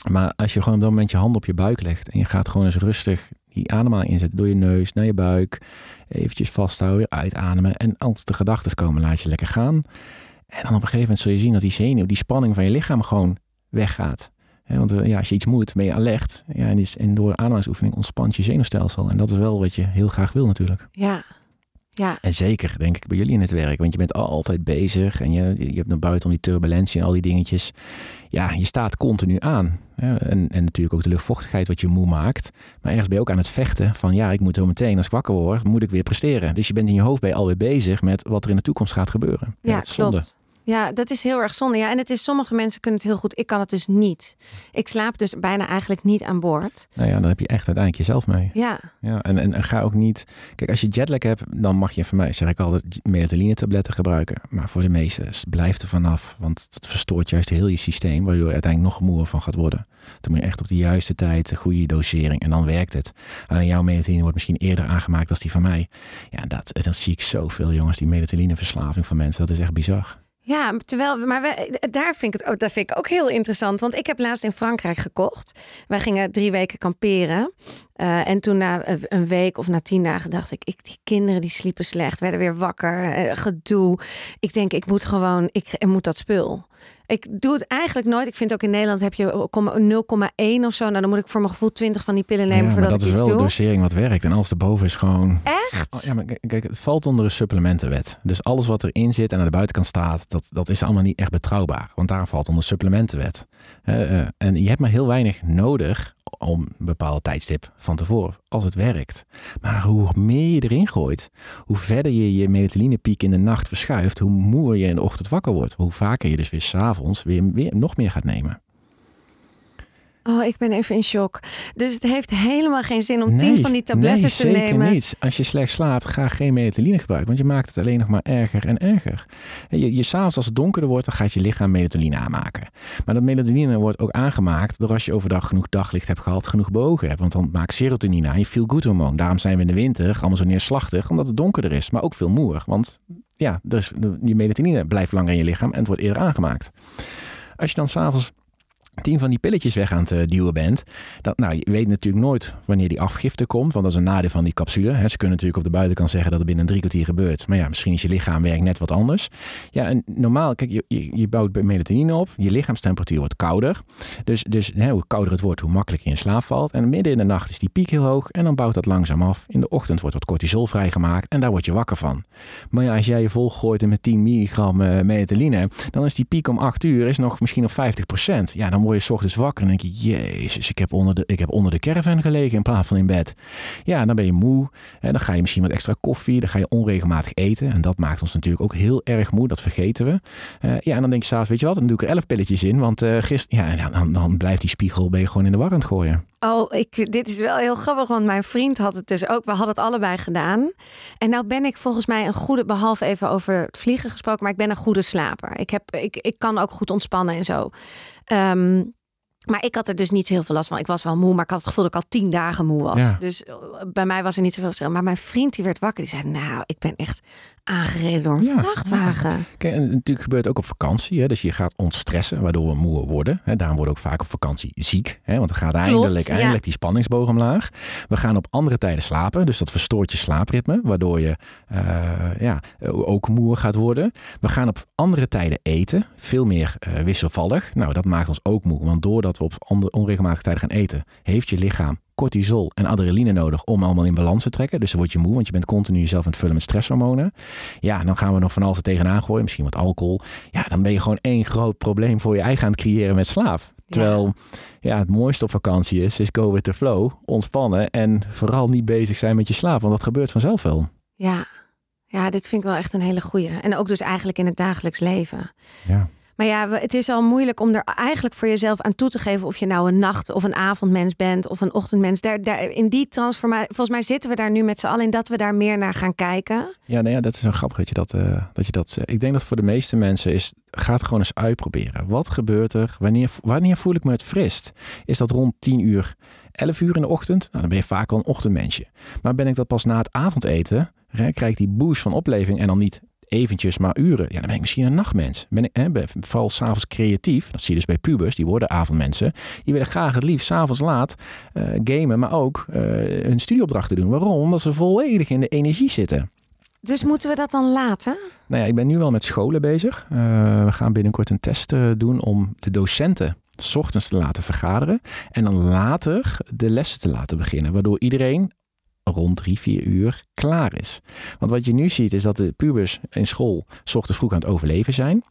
Maar als je gewoon op dat moment je hand op je buik legt en je gaat gewoon eens rustig die ademhaling inzetten door je neus naar je buik, eventjes vasthouden, uitademen en als de gedachten komen, laat je lekker gaan. En dan op een gegeven moment zul je zien dat die zenuw, die spanning van je lichaam gewoon weggaat. Want eh, ja, als je iets moet, ben je alert. Ja, en door ademhalingsoefening ontspant je zenuwstelsel. En dat is wel wat je heel graag wil natuurlijk. Ja. Ja. En zeker, denk ik, bij jullie in het werk. Want je bent al- altijd bezig en je, je hebt naar buiten om die turbulentie en al die dingetjes. Ja, je staat continu aan. En, en natuurlijk ook de luchtvochtigheid wat je moe maakt. Maar ergens ben je ook aan het vechten van ja, ik moet zo meteen als ik wakker word, moet ik weer presteren. Dus je bent in je hoofd je alweer bezig met wat er in de toekomst gaat gebeuren. Ja, dat klopt. Ja, dat is heel erg zonde. Ja, en het is sommige mensen kunnen het heel goed. Ik kan het dus niet. Ik slaap dus bijna eigenlijk niet aan boord. Nou ja, dan heb je echt uiteindelijk jezelf mee. Ja, Ja, en, en, en ga ook niet. Kijk, als je jetlag hebt, dan mag je van mij, zeg ik altijd, melatoline-tabletten gebruiken. Maar voor de meesten, blijf er vanaf. Want dat verstoort juist heel je systeem, waardoor je uiteindelijk nog moeer van gaat worden. Dan moet je echt op de juiste tijd, de goede dosering en dan werkt het. Alleen jouw melatoline wordt misschien eerder aangemaakt dan die van mij. Ja, dat, dat zie ik zoveel jongens, die melatonineverslaving van mensen. Dat is echt bizar. Ja, terwijl, maar we, daar vind ik het ook, vind ik ook heel interessant. Want ik heb laatst in Frankrijk gekocht. Wij gingen drie weken kamperen. Eh, en toen na een- een week of na tien dagen dacht ik, ik, die kinderen die sliepen slecht, werden weer wakker, eh, gedoe. Ik denk, ik moet gewoon, ik moet dat spul. Ik doe het eigenlijk nooit. Ik vind ook in Nederland heb je 0,1 of zo. Nou, dan moet ik voor mijn gevoel 20 van die pillen nemen ja, voordat dat ik is iets wel de dosering wat werkt. En alles erboven is gewoon Echt? Oh, ja, maar kijk, het valt onder de supplementenwet. Dus alles wat erin zit en aan de buitenkant staat, dat, dat is allemaal niet echt betrouwbaar. Want daar valt onder de supplementenwet. Eh, en je hebt maar heel weinig nodig om een bepaalde tijdstip van tevoren, als het werkt. Maar hoe meer je erin gooit, hoe verder je je melatoninepiek in de nacht verschuift, hoe moer je in de ochtend wakker wordt. Hoe vaker je dus weer s'avonds weer, weer nog meer gaat nemen. Oh, ik ben even in shock. Dus het heeft helemaal geen zin om tien Nee, van die tabletten nee, te zeker nemen. niet. Als je slecht slaapt, ga geen melatonine gebruiken. Want je maakt het alleen nog maar erger en erger. Je, je s'avonds als het donkerder wordt, dan gaat je lichaam melatonine aanmaken. Maar dat melatonine wordt ook aangemaakt door als je overdag genoeg daglicht hebt gehad, genoeg bewogen hebt. Want dan maakt serotonine aan je feel good hormoon. Daarom zijn we in de winter allemaal zo neerslachtig, omdat het donkerder is. Maar ook veel moer. Want ja, dus je melatonine blijft langer in je lichaam en het wordt eerder aangemaakt. Als je dan s'avonds tien van die pilletjes weg aan het eh, duwen bent. Dat, nou, je weet natuurlijk nooit wanneer die afgifte komt. Want dat is een nadeel van die capsule. Ze kunnen natuurlijk op de buitenkant zeggen dat het binnen drie kwartier gebeurt. Maar ja, misschien is je lichaam werkt net wat anders. Ja, en normaal, kijk, je, je, bouwt melatonine op. Je lichaamstemperatuur wordt kouder. Dus, dus hoe kouder het wordt, hoe makkelijker je in slaap valt. En midden in de nacht is die piek heel hoog. En dan bouwt dat langzaam af. In de ochtend wordt wat cortisol vrijgemaakt. En daar word je wakker van. Maar ja, als jij je volgooit met 10 milligram eh, melatonine. Dan is die piek om 8 uur is nog misschien op 50% Ja, dan word je ochtends wakker en denk je, jezus, ik heb onder de, ik heb onder de caravan gelegen in plaats van in bed. Ja, dan ben je moe. En dan ga je misschien wat extra koffie. Dan ga je onregelmatig eten. En dat maakt ons natuurlijk ook heel erg moe. Dat vergeten we. Eh, ja, en dan denk je s'avonds, weet je wat, dan doe ik er 11 pilletjes in. Want eh gisteren, ja, dan, dan blijft die spiegel, ben je gewoon in de war gooien. Oh, ik, dit is wel heel grappig, want mijn vriend had het dus ook. We hadden het allebei gedaan. En nou ben ik volgens mij een goede, behalve even over het vliegen gesproken, maar ik ben een goede slaper. Ik, heb, ik, ik kan ook goed ontspannen en zo. Ehm, maar ik had er dus niet zo heel veel last van. Ik was wel moe, maar ik had het gevoel dat ik al tien dagen moe was. Ja. Dus eh, bij mij was er niet zoveel verschil. Maar mijn vriend die werd wakker, die zei: Nou, ik ben echt aangereden door een Ja, vrachtwagen. Kijk, en natuurlijk gebeurt het ook op vakantie. Hè? Dus je gaat ontstressen, waardoor we moe worden. Hè? Daarom worden we ook vaak op vakantie ziek. Hè? Want dan gaat eindelijk, ja. eindelijk die spanningsboog omlaag. We gaan op andere tijden slapen. Dus dat verstoort je slaapritme. Waardoor je eh, ja, ook moe gaat worden. We gaan op andere tijden eten. Veel meer eh, wisselvallig. Nou, dat maakt ons ook moe. Want doordat we op andere, onregelmatige tijden gaan eten... heeft je lichaam cortisol en adrenaline nodig om allemaal in balans te trekken. Dus dan word je moe, want je bent continu jezelf aan het vullen met stresshormonen. Ja, dan gaan we nog van alles er tegenaan gooien, misschien wat alcohol. Ja, dan ben je gewoon één groot probleem voor je eigen aan het creëren met slaap. Terwijl ja, het mooiste op vakantie is, is go with the flow, ontspannen en vooral niet bezig zijn met je slaap, want dat gebeurt vanzelf wel. Ja. ja, dit vind ik wel echt een hele goeie. En ook dus eigenlijk in het dagelijks leven. Ja. Maar ja, het is al moeilijk om er eigenlijk voor jezelf aan toe te geven of je nou een nacht- of een avondmens bent of een ochtendmens. Daar, daar, in die transformatie, volgens mij zitten we daar nu met z'n allen in dat we daar meer naar gaan kijken. Ja, nou ja, dat is een grappig dat je dat, eh, dat je dat zegt. Ik denk dat voor de meeste mensen is, ga het gewoon eens uitproberen. Wat gebeurt er? Wanneer, wanneer voel ik me het frist? Is dat rond 10 uur 11 uur in de ochtend, nou, dan ben je vaak wel een ochtendmensje. Maar ben ik dat pas na het avondeten, krijg ik die boost van opleving en dan niet eventjes maar uren. Ja, dan ben ik misschien een nachtmens. Ben ik, hè, ben, vooral s'avonds creatief. Dat zie je dus bij pubers, die worden avondmensen. Die willen graag het liefst s'avonds laat uh, gamen, maar ook uh, hun studieopdrachten doen. Waarom? Omdat ze volledig in de energie zitten. Dus moeten we dat dan laten? Nou ja, ik ben nu wel met scholen bezig. Uh, we gaan binnenkort een test doen om de docenten s ochtends te laten vergaderen. En dan later de lessen te laten beginnen. Waardoor iedereen rond drie, vier uur klaar is. Want wat je nu ziet is dat de pubers in school s ochtends vroeg aan het overleven zijn.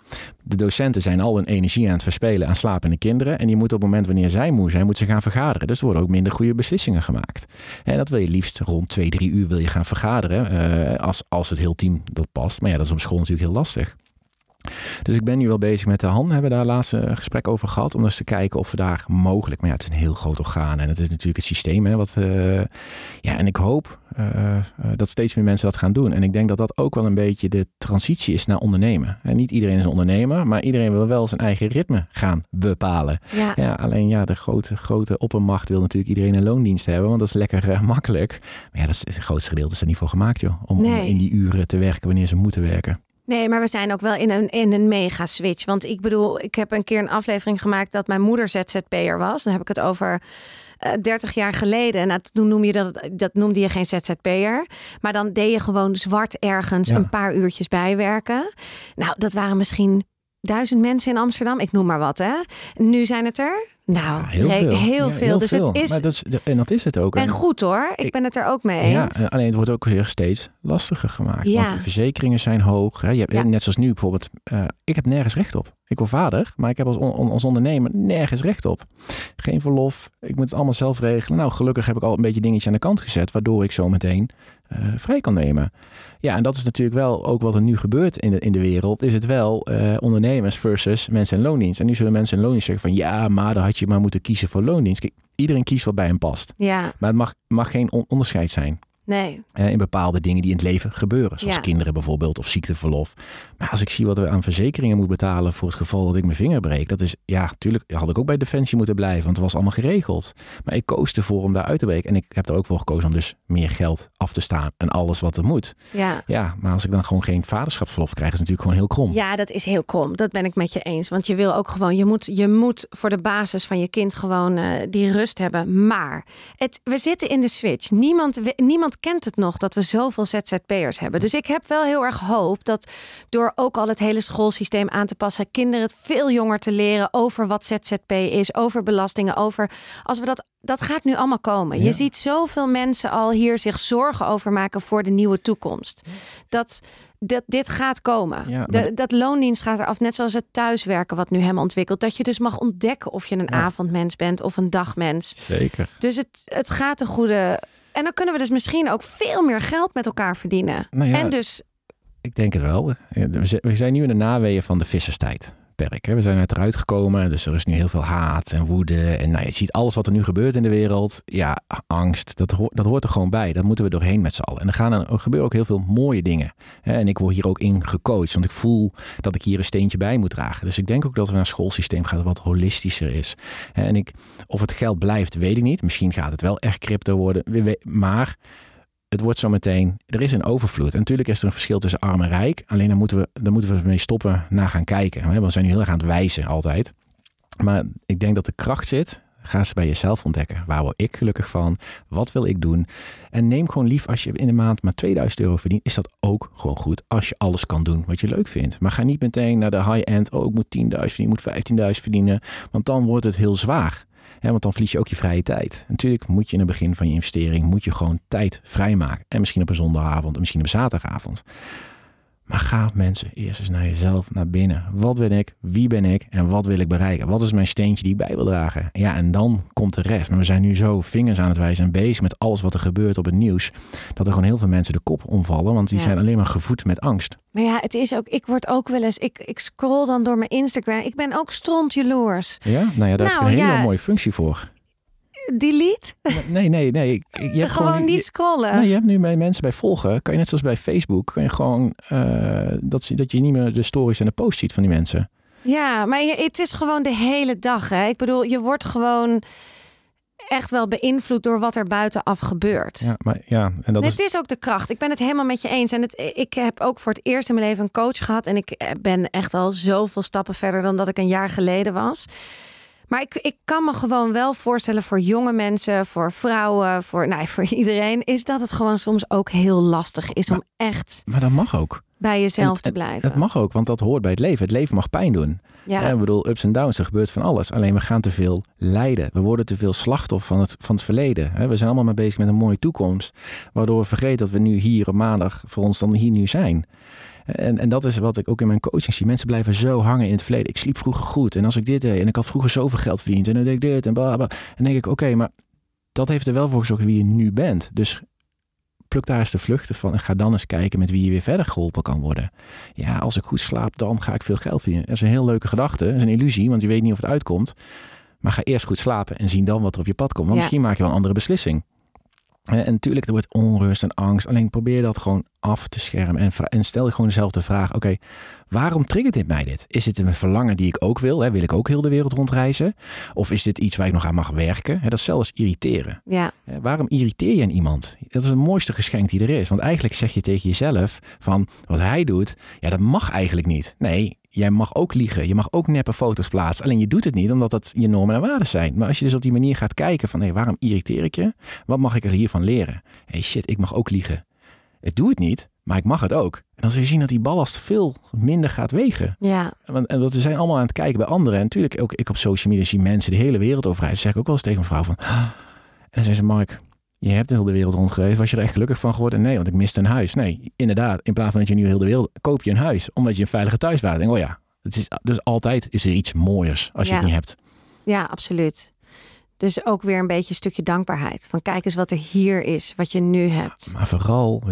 De docenten zijn al hun energie aan het verspelen aan slapende kinderen. En die moeten op het moment wanneer zij moe zijn, moeten ze gaan vergaderen. Dus er worden ook minder goede beslissingen gemaakt. En dat wil je liefst rond twee, drie uur wil je gaan vergaderen. Uh, als, als het heel team dat past. Maar ja, dat is op school natuurlijk heel lastig. Dus ik ben nu wel bezig met de Han. Hebben we daar laatst een gesprek over gehad. Om eens te kijken of we daar mogelijk. Maar ja, het is een heel groot orgaan. En het is natuurlijk het systeem. Hè, wat, uh, ja, en ik hoop uh, dat steeds meer mensen dat gaan doen. En ik denk dat dat ook wel een beetje de transitie is naar ondernemen. En niet iedereen is een ondernemer. Maar iedereen wil wel zijn eigen ritme gaan bepalen. Ja. ja alleen ja, de grote, grote oppermacht wil natuurlijk iedereen een loondienst hebben. Want dat is lekker uh, makkelijk. Maar ja, dat is, het grootste gedeelte is er niet voor gemaakt, joh. Om, nee. om in die uren te werken wanneer ze moeten werken. Nee, maar we zijn ook wel in een, in een mega switch. Want ik bedoel, ik heb een keer een aflevering gemaakt dat mijn moeder ZZP'er was. Dan heb ik het over uh, eh, 30 jaar geleden. Nou, toen noem je dat, dat noemde je geen ZZP'er. Maar dan deed je gewoon zwart ergens een paar uurtjes bijwerken. Nou, dat waren misschien duizend mensen in Amsterdam. Ik noem maar wat, hè. Nu zijn het er nou, heel veel. Heel veel. dus het is. Maar dat is, en dat is het ook. En goed hoor, ik, ben het er ook mee eens. Ja, alleen het wordt ook weer steeds lastiger gemaakt. Ja. Want de verzekeringen zijn hoog. Hè. Je hebt, ja. Net zoals nu bijvoorbeeld, uh, ik heb nergens recht op. Ik word vader, maar ik heb als, on, als ondernemer nergens recht op. Geen verlof, ik moet het allemaal zelf regelen. Nou, gelukkig heb ik al een beetje dingetje aan de kant gezet, waardoor ik zo meteen uh, vrij kan nemen. Ja, en dat is natuurlijk wel ook wat er nu gebeurt in de, in de wereld. Is het wel uh, ondernemers versus mensen en loondienst. En nu zullen mensen en loondienst zeggen van ja, maar dan had je maar moeten kiezen voor loondienst. Kijk, iedereen kiest wat bij hem past. Ja. Maar het mag, mag geen on onderscheid zijn. Nee. in bepaalde dingen die in het leven gebeuren. Zoals kinderen bijvoorbeeld of ziekteverlof. Maar als ik zie wat we aan verzekeringen moet betalen voor het geval dat ik mijn vinger breek. Dat is, ja, natuurlijk had ik ook bij Defensie moeten blijven. Want het was allemaal geregeld. Maar ik koos ervoor om daar uit te breken. En ik heb er ook voor gekozen om dus meer geld af te staan. En alles wat er moet. Ja. Ja, maar als ik dan gewoon geen vaderschapsverlof krijg, is het natuurlijk gewoon heel krom. Ja, dat is heel krom. Dat ben ik met je eens. Want je wil ook gewoon, je moet, je moet voor de basis van je kind gewoon uh, die rust hebben. Maar het, we zitten in de switch. Niemand, niemand kent het nog dat we zoveel ZZP'ers hebben. Dus ik heb wel heel erg hoop dat door ook al het hele schoolsysteem aan te passen, kinderen het veel jonger te leren over wat ZZP is, over belastingen, over als we dat dat gaat nu allemaal komen. Je ziet zoveel mensen al hier zich zorgen over maken voor de nieuwe toekomst. Dat, dat dit gaat komen. Ja, dat loondienst gaat eraf, net zoals het thuiswerken wat nu helemaal ontwikkelt. Dat je dus mag ontdekken of je een avondmens bent of een dagmens. Zeker. Dus het, het gaat een goede en dan kunnen we dus misschien ook veel meer geld met elkaar verdienen. Nou ja, en dus. Ik denk het wel. We zijn nu in de naweeën van de visserstijd perk. Hè. We zijn eruit gekomen, dus er is nu heel veel haat en woede. En nou, je ziet alles wat er nu gebeurt in de wereld. Ja, angst, dat, dat hoort er gewoon bij. Daar moeten we doorheen met z'n allen. En er, gaan, er gebeuren ook heel veel mooie dingen. En ik word hier ook in gecoacht, want ik voel dat ik hier een steentje bij moet dragen. Dus ik denk ook dat we naar een schoolsysteem gaan dat wat holistischer is. En ik, of het geld blijft, weet ik niet. Misschien gaat het wel echt crypto worden. Maar het wordt zo meteen, er is een overvloed. En natuurlijk is er een verschil tussen arm en rijk. Alleen dan moeten we, dan moeten we mee stoppen, naar gaan kijken. We zijn nu heel erg aan het wijzen altijd. Maar ik denk dat de kracht zit. Ga ze bij jezelf ontdekken. Waar word ik gelukkig van? Wat wil ik doen? En neem gewoon lief als je in de maand maar 2000 euro verdient. Is dat ook gewoon goed als je alles kan doen wat je leuk vindt. Maar ga niet meteen naar de high-end. Oh, ik moet 10.000 verdienen, ik moet 15.000 verdienen. Want dan wordt het heel zwaar want dan verlies je ook je vrije tijd. Natuurlijk moet je in het begin van je investering moet je gewoon tijd vrijmaken. En misschien op een zondagavond en misschien op een zaterdagavond. Maar ga mensen eerst eens naar jezelf, naar binnen. Wat ben ik? Wie ben ik? En wat wil ik bereiken? Wat is mijn steentje die ik bij wil dragen? Ja, en dan komt de rest. Maar we zijn nu zo vingers aan het wijzen en bezig met alles wat er gebeurt op het nieuws. Dat er gewoon heel veel mensen de kop omvallen. Want die zijn alleen maar gevoed met angst. Maar ja, het is ook, ik word ook wel eens, ik, ik scroll dan door mijn Instagram. Ik ben ook stront jaloers. Ja, nou ja, daar nou, heb je een hele mooie functie voor delete? Nee, nee, nee. Je hebt gewoon, gewoon niet scrollen. Nee, je hebt nu bij mensen bij volgen. Kan je net zoals bij Facebook, kan je gewoon uh, dat, dat je niet meer de stories en de posts ziet van die mensen. Ja, maar het is gewoon de hele dag. Hè? Ik bedoel, je wordt gewoon echt wel beïnvloed door wat er buitenaf gebeurt. Ja, maar ja, en dat Nee, is... Het is ook de kracht. Ik ben het helemaal met je eens. En het, ik heb ook voor het eerst in mijn leven een coach gehad. En ik eh, ben echt al zoveel stappen verder dan dat ik een jaar geleden was. Maar ik, ik kan me gewoon wel voorstellen voor jonge mensen, voor vrouwen, voor, nou, voor iedereen, is dat het gewoon soms ook heel lastig is om echt Maar dat mag ook. bij jezelf En- te en blijven. Dat mag ook, want dat hoort bij het leven. Het leven mag pijn doen. ja. Ja. Ik bedoel, ups en downs, er gebeurt van alles. Alleen we gaan te veel lijden. We worden te veel slachtoffer van het, van het verleden. We zijn allemaal maar bezig met een mooie toekomst. Waardoor we vergeten dat we nu hier op maandag voor ons dan hier nu zijn. En, en dat is wat ik ook in mijn coaching zie. Mensen blijven zo hangen in het verleden. Ik sliep vroeger goed. En als ik dit deed. En ik had vroeger zoveel geld verdiend. En dan deed ik dit. En bla bla. En dan denk ik, oké, maar dat heeft er wel voor gezorgd wie je nu bent. Dus pluk daar eens de vluchten van. En ga dan eens kijken met wie je weer verder geholpen kan worden. Ja, als ik goed slaap, dan ga ik veel geld verdienen. Dat is een heel leuke gedachte. Dat is een illusie, want je weet niet of het uitkomt. Maar ga eerst goed slapen en zien dan wat er op je pad komt. Want Ja. misschien maak je wel een andere beslissing. En natuurlijk, er wordt onrust en angst. Alleen probeer dat gewoon af te schermen. En, en stel je gewoon dezelfde vraag. Oké, waarom triggert dit mij dit? Is dit een verlangen die ik ook wil? Hè? Wil ik ook heel de wereld rondreizen? Of is dit iets waar ik nog aan mag werken? Hè, dat is zelfs irriteren. ja, Waarom irriteer je aan iemand? Dat is het mooiste geschenk die er is. Want eigenlijk zeg je tegen jezelf van wat hij doet, ja, dat mag eigenlijk niet. Nee, jij mag ook liegen. Je mag ook neppe foto's plaatsen. Alleen je doet het niet omdat dat je normen en waarden zijn. Maar als je dus op die manier gaat kijken van hé, waarom irriteer ik je? Wat mag ik er hiervan leren? Hé hey, shit, ik mag ook liegen. Ik doe het niet, maar ik mag het ook. En dan zul je zien dat die ballast veel minder gaat wegen. ja, Want, en dat we zijn allemaal aan het kijken bij anderen. En natuurlijk, ook ik op social media zie mensen de hele wereld over reizen. Zeg ik ook wel eens tegen een vrouw van... "Ah." En dan zei ze, Mark, je hebt de hele wereld rondgereisd. Was je er echt gelukkig van geworden? Nee, want ik miste een huis. Nee, inderdaad. In plaats van dat je nu heel de wereld... koop je een huis. Omdat je een veilige thuis was. Ik denk, oh ja. Het is, dus altijd is er iets mooiers als je het niet hebt. ja, absoluut. Dus ook weer een beetje een stukje dankbaarheid. Van kijk eens wat er hier is, wat je nu hebt. Maar vooral,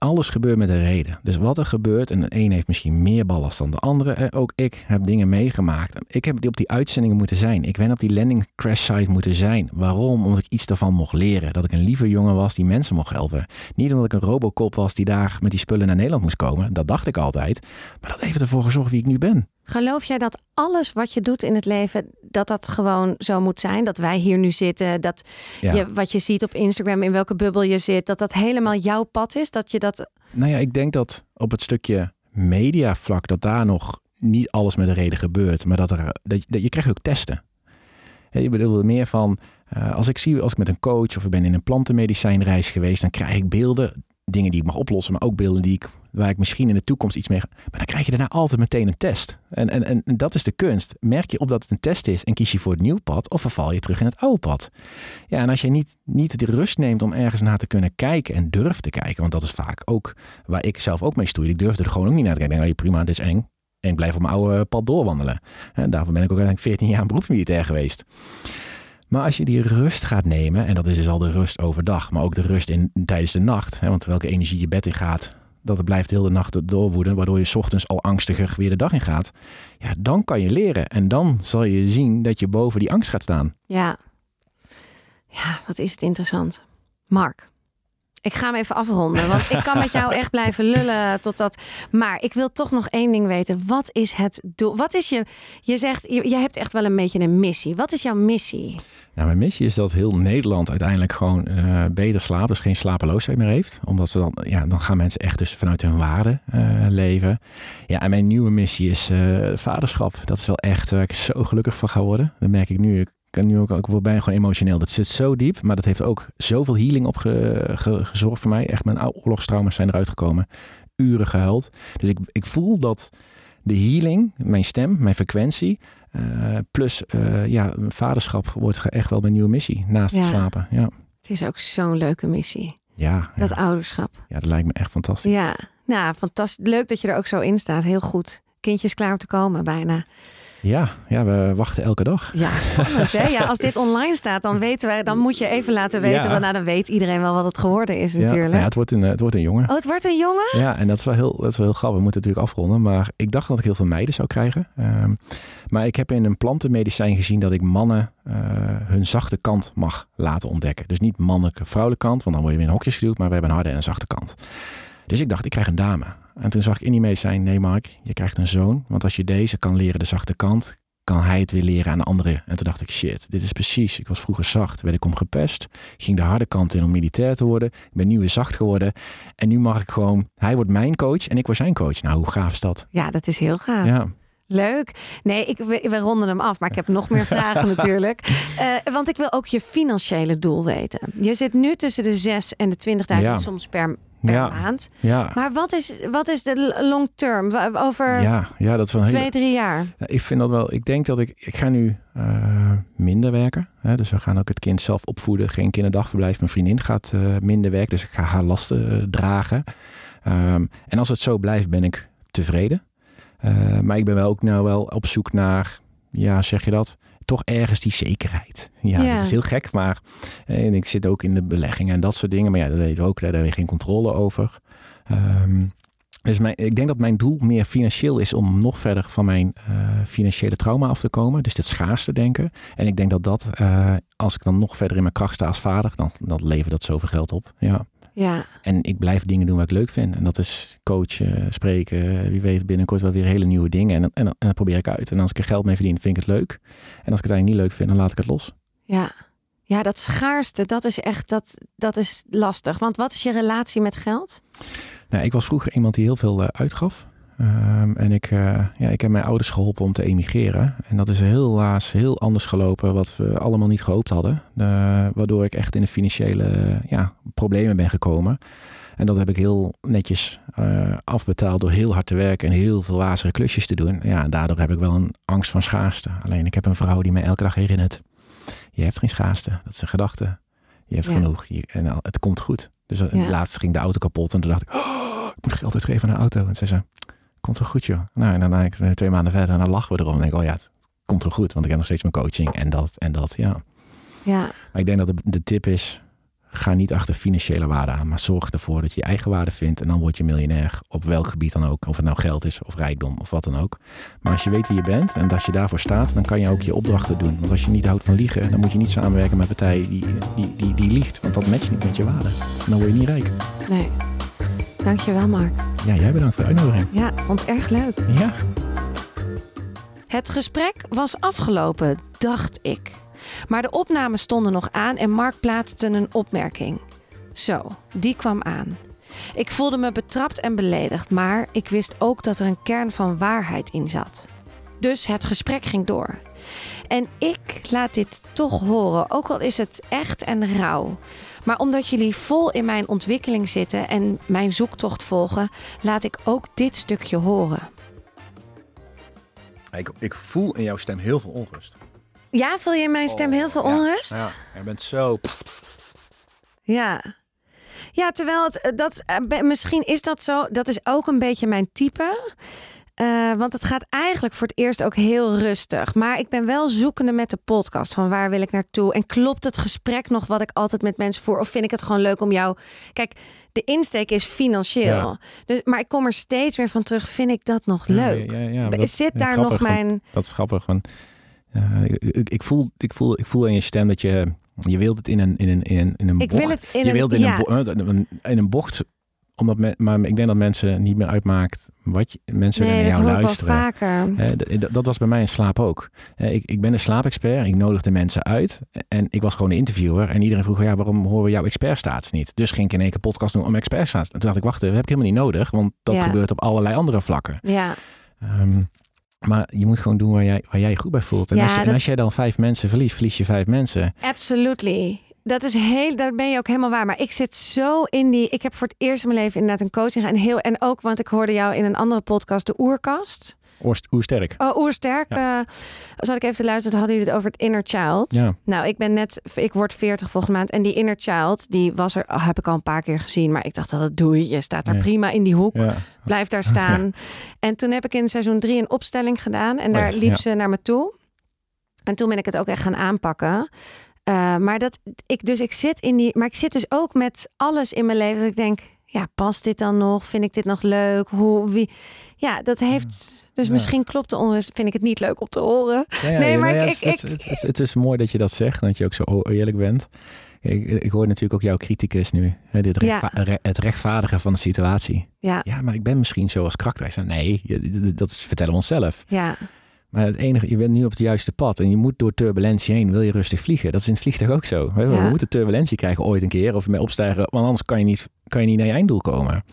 alles gebeurt met een reden. Dus wat er gebeurt, en de een heeft misschien meer ballast dan de andere. Ook ik heb dingen meegemaakt. Ik heb op die uitzendingen moeten zijn. Ik ben op die landing crash site moeten zijn. Waarom? Omdat ik iets daarvan mocht leren. Dat ik een lieve jongen was die mensen mocht helpen. Niet omdat ik een robocop was die daar met die spullen naar Nederland moest komen. Dat dacht ik altijd. Maar dat heeft ervoor gezorgd wie ik nu ben. Geloof jij dat alles wat je doet in het leven, dat dat gewoon zo moet zijn? Dat wij hier nu zitten, dat Ja. je, wat je ziet op Instagram, in welke bubbel je zit, dat dat helemaal jouw pad is? Dat je dat. Nou ja, ik denk dat op het stukje mediavlak, dat daar nog niet alles met een reden gebeurt. Maar dat er, dat, je- dat je krijgt ook testen. Je bedoelt meer van, eh, als ik zie, als ik met een coach of ik ben in een plantenmedicijnreis geweest, dan krijg ik beelden, dingen die ik mag oplossen, maar ook beelden die ik, waar ik misschien in de toekomst iets mee ga. Maar dan krijg je daarna altijd meteen een test. En, en, en, dat is de kunst. Merk je op dat het een test is en kies je voor het nieuw pad of verval je terug in het oude pad. Ja, en als je niet, niet de rust neemt om ergens naar te kunnen kijken en durft te kijken, want dat is vaak ook waar ik zelf ook mee stoeide. Ik durfde er gewoon ook niet naar te kijken. Oh, prima, dit is eng. En ik blijf op mijn oude pad doorwandelen. En daarvoor ben ik ook uiteindelijk 14 jaar beroepsmilitair geweest. Maar als je die rust gaat nemen, en dat is dus al de rust overdag, maar ook de rust in, tijdens de nacht. Hè, want welke energie je bed in gaat, dat het blijft heel de nacht doorwoeden, waardoor je 's ochtends al angstiger weer de dag in gaat. Ja, dan kan je leren. En dan zal je zien dat je boven die angst gaat staan. Ja. Ja, wat is het interessant. Mark. Ik ga hem even afronden, want ik kan met jou echt blijven lullen totdat. Maar ik wil toch nog één ding weten. Wat is het doel? Wat is je? Je zegt, je, je hebt echt wel een beetje een missie. Wat is jouw missie? Nou, mijn missie is dat heel Nederland uiteindelijk gewoon eh, beter slaapt, dus geen slapeloosheid meer heeft. Omdat ze dan, ja, dan gaan mensen echt dus vanuit hun waarde eh, leven. Ja, en mijn nieuwe missie is eh, vaderschap. Dat is wel echt waar ik zo gelukkig van ga worden. Dat merk ik nu. Ik kan nu ook, ik gewoon emotioneel. Dat zit zo diep, maar dat heeft ook zoveel healing op ge- ge- gezorgd voor mij. Echt mijn oorlogstrauma's zijn eruit gekomen. Uren gehuild. Dus ik, ik voel dat de healing, mijn stem, mijn frequentie, eh, plus eh, ja, vaderschap wordt echt wel mijn nieuwe missie. Naast het slapen. Ja. Het is ook zo'n leuke missie. Ja, ja. Dat ouderschap. ja, dat lijkt me echt fantastisch. Ja, nou, fantastisch. Leuk dat je er ook zo in staat. Heel goed. Kindje is klaar om te komen, bijna. Ja, ja, we wachten elke dag. Ja, spannend hè? Ja, als dit online staat, dan weten wij, dan moet je even laten weten. Ja. Want nou, dan weet iedereen wel wat het geworden is natuurlijk. ja, het, wordt een, eh, het wordt een jongen. Oh, het wordt een jongen? Ja, en dat is, wel heel, dat is wel heel grappig. We moeten natuurlijk afronden. Maar ik dacht dat ik heel veel meiden zou krijgen. Ehm, maar ik heb in een plantenmedicijn gezien dat ik mannen eh, hun zachte kant mag laten ontdekken. Dus niet mannelijke, vrouwelijke kant. Want dan word je weer in hokjes geduwd. Maar we hebben een harde en een zachte kant. Dus ik dacht, ik krijg een dame. En toen zag ik in die medicijn, nee Mark, je krijgt een zoon. Want als je deze kan leren de zachte kant, kan hij het weer leren aan anderen. En toen dacht ik, shit, dit is precies. Ik was vroeger zacht, werd ik om gepest. ging de harde kant in om militair te worden. Ik ben nu weer zacht geworden. En nu mag ik gewoon, hij wordt mijn coach en ik word zijn coach. Nou, hoe gaaf is dat? Ja, dat is heel gaaf. Ja. Leuk. Nee, ik, we, we ronden hem af, maar ik heb nog meer vragen natuurlijk. Uh, want ik wil ook je financiële doel weten. Je zit nu tussen de 6 en de 20.000 Ja. soms per, per Ja. maand. Ja. Maar wat is, wat is de long term? Over Ja, ja, dat een hele... twee, drie jaar? Ja, ik vind dat wel. Ik denk dat ik. Ik ga nu eh, minder werken. Hè? Dus we gaan ook het kind zelf opvoeden. Geen kinderdagverblijf. Mijn vriendin gaat eh, minder werken. Dus ik ga haar lasten eh, dragen. Ehm, en als het zo blijft, ben ik tevreden. Maar ik ben wel ook nou wel op zoek naar. Ja, zeg je dat? Toch ergens die zekerheid. Ja, Ja. dat is heel gek. Maar en ik zit ook in de beleggingen en dat soort dingen. Maar ja, dat weten we ook. Daar hebben we geen controle over. Ehm, dus mijn, ik denk dat mijn doel meer financieel is om nog verder van mijn eh, financiële trauma af te komen. Dus dit schaarste denken. En ik denk dat dat, eh, als ik dan nog verder in mijn kracht sta als vader, dan, dan levert dat zoveel geld op. Ja. Ja, En ik blijf dingen doen wat ik leuk vind. En dat is coachen, spreken. Wie weet binnenkort wel weer hele nieuwe dingen. En, en dat probeer ik uit. En als ik er geld mee verdien, vind ik het leuk. En als ik het eigenlijk niet leuk vind, dan laat ik het los. ja. Ja, dat schaarste, dat is echt dat, dat is lastig. Want wat is je relatie met geld? Nou, ik was vroeger iemand die heel veel eh, uitgaf. Ehm, en ik, eh, ja, ik heb mijn ouders geholpen om te emigreren. En dat is helaas heel anders gelopen wat we allemaal niet gehoopt hadden. Waardoor ik echt in de financiële ja, problemen ben gekomen. En dat heb ik heel netjes eh, afbetaald door heel hard te werken en heel veel wazige klusjes te doen. Ja, en daardoor heb ik wel een angst van schaarste. Alleen ik heb een vrouw die mij elke dag herinnert. Je hebt geen schaarste, dat is een gedachte. Je hebt Ja. genoeg je, en al- het komt goed. Dus eh, Ja. laatst ging de auto kapot en toen dacht ik, oh, ik moet geld uitgeven aan de auto. En zei ze, komt wel goed joh. Nou, en dan eigenlijk twee maanden verder en dan lachen we erom. En denk ik, oh ja, het komt wel goed, want ik heb nog steeds mijn coaching en dat en dat, ja. Ja, Maar ik denk dat de, de tip is, ga niet achter financiële waarde aan, maar zorg ervoor dat je je eigen waarde vindt en dan word je miljonair op welk gebied dan ook. Of het nou geld is of rijkdom of wat dan ook. Maar als je weet wie je bent en dat je daarvoor staat, dan kan je ook je opdrachten doen. Want als je niet houdt van liegen, dan moet je niet samenwerken met een partij die, die, die, die liegt. Want dat matcht niet met je waarde. Dan word je niet rijk. nee. Dankjewel, Mark. Ja, jij bedankt voor de uitnodiging. Ja, vond het erg leuk. Ja. Het gesprek was afgelopen, dacht ik. Maar de opnames stonden nog aan en Mark plaatste een opmerking. Zo, die kwam aan. Ik voelde me betrapt en beledigd, maar ik wist ook dat er een kern van waarheid in zat. Dus het gesprek ging door. En ik laat dit toch horen, ook al is het echt en rauw. Maar omdat jullie vol in mijn ontwikkeling zitten en mijn zoektocht volgen, laat ik ook dit stukje horen. Ik, ik voel in jouw stem heel veel onrust. Ja, voel je in mijn stem heel veel Oh, Ja, onrust? Ja, je bent zo... Ja. Ja, terwijl het, eh, dat, eh, misschien is dat zo. Dat is ook een beetje mijn type. Eh, want het gaat eigenlijk voor het eerst ook heel rustig. Maar ik ben wel zoekende met de podcast. Van waar wil ik naartoe? En klopt het gesprek nog wat ik altijd met mensen voer? Of vind ik het gewoon leuk om jou... Kijk, de insteek is financieel. Ja. Dus, maar ik kom er steeds weer van terug. Vind ik dat nog leuk? Ja, ja, dat- Zit daar grappig, nog mijn... Dat is grappig. Want, ja, ik, ik, ik voel, ik, voel, ik voel in je stem dat je... Je wilt het in een, in een, in een, in een Ik bocht. wil het in je wilt ja, eh, een- in een bocht... Omdat men, maar ik denk dat mensen niet meer uitmaakt wat je, mensen nee, naar jou ik wel luisteren. vaker. Dat was bij mij in slaap ook. Ik, ik ben een slaapexpert. Ik nodigde mensen uit. En ik was gewoon een interviewer. En iedereen vroeg, ja, waarom horen we jouw expertstaats niet? Dus ging ik in één keer podcast doen om expertstaats. En toen dacht ik, wacht, dat heb ik helemaal niet nodig. Want dat Ja. gebeurt op allerlei andere vlakken. Ja, Ehm, maar je moet gewoon doen waar jij, waar jij je goed bij voelt. En, Ja, als, je, en dat- als jij dan vijf mensen verliest, verlies je vijf mensen. Absolutely. Dat is heel, daar ben je ook helemaal waar. Maar ik zit zo in die. Ik heb voor het eerst in mijn leven inderdaad een coaching gedaan. En, heel, en ook, want ik hoorde jou in een andere podcast, de Oerkast. Oerst- Hoe sterk. Oh, Oersterk. eh zat ik even te luisteren, hadden jullie het over het inner child. Ja. Nou, ik ben net, ik word 40 volgende maand. En die inner child, die was er, oh, heb ik al een paar keer gezien. Maar ik dacht dat het doe je. Staat daar Ja. prima in die hoek. Ja. Blijf daar staan. En toen heb ik in seizoen drie een opstelling gedaan. En Oh ja, daar liep ja. ze naar me toe. En toen ben ik het ook echt gaan aanpakken. Eh, maar dat ik dus ik zit in die. Maar ik zit dus ook met alles in mijn leven. Dat ik denk, ja, past dit dan nog? Vind ik dit nog leuk? Hoe wie? Ja, dat heeft. Dus Ja. misschien klopt de onrust. Vind ik het niet leuk om te horen. Ja, ja, Nee, maar ik- het, is- ik- het, is- het is mooi dat je dat zegt. Dat je ook zo eerlijk bent. Ik, ik hoor natuurlijk ook jouw criticus nu. Hè, dit Ja. rechtva- re- het rechtvaardigen van de situatie. Ja, Ja, maar ik ben misschien zo als karakter. Ik zeg, nee, dat is, vertellen we onszelf. ja, Maar het enige, je bent nu op het juiste pad en je moet door turbulentie heen. Wil je rustig vliegen? Dat is in het vliegtuig ook zo. We, Ja. moeten turbulentie krijgen ooit een keer of mee opstijgen, want anders kan je niet, kan je niet naar je einddoel komen.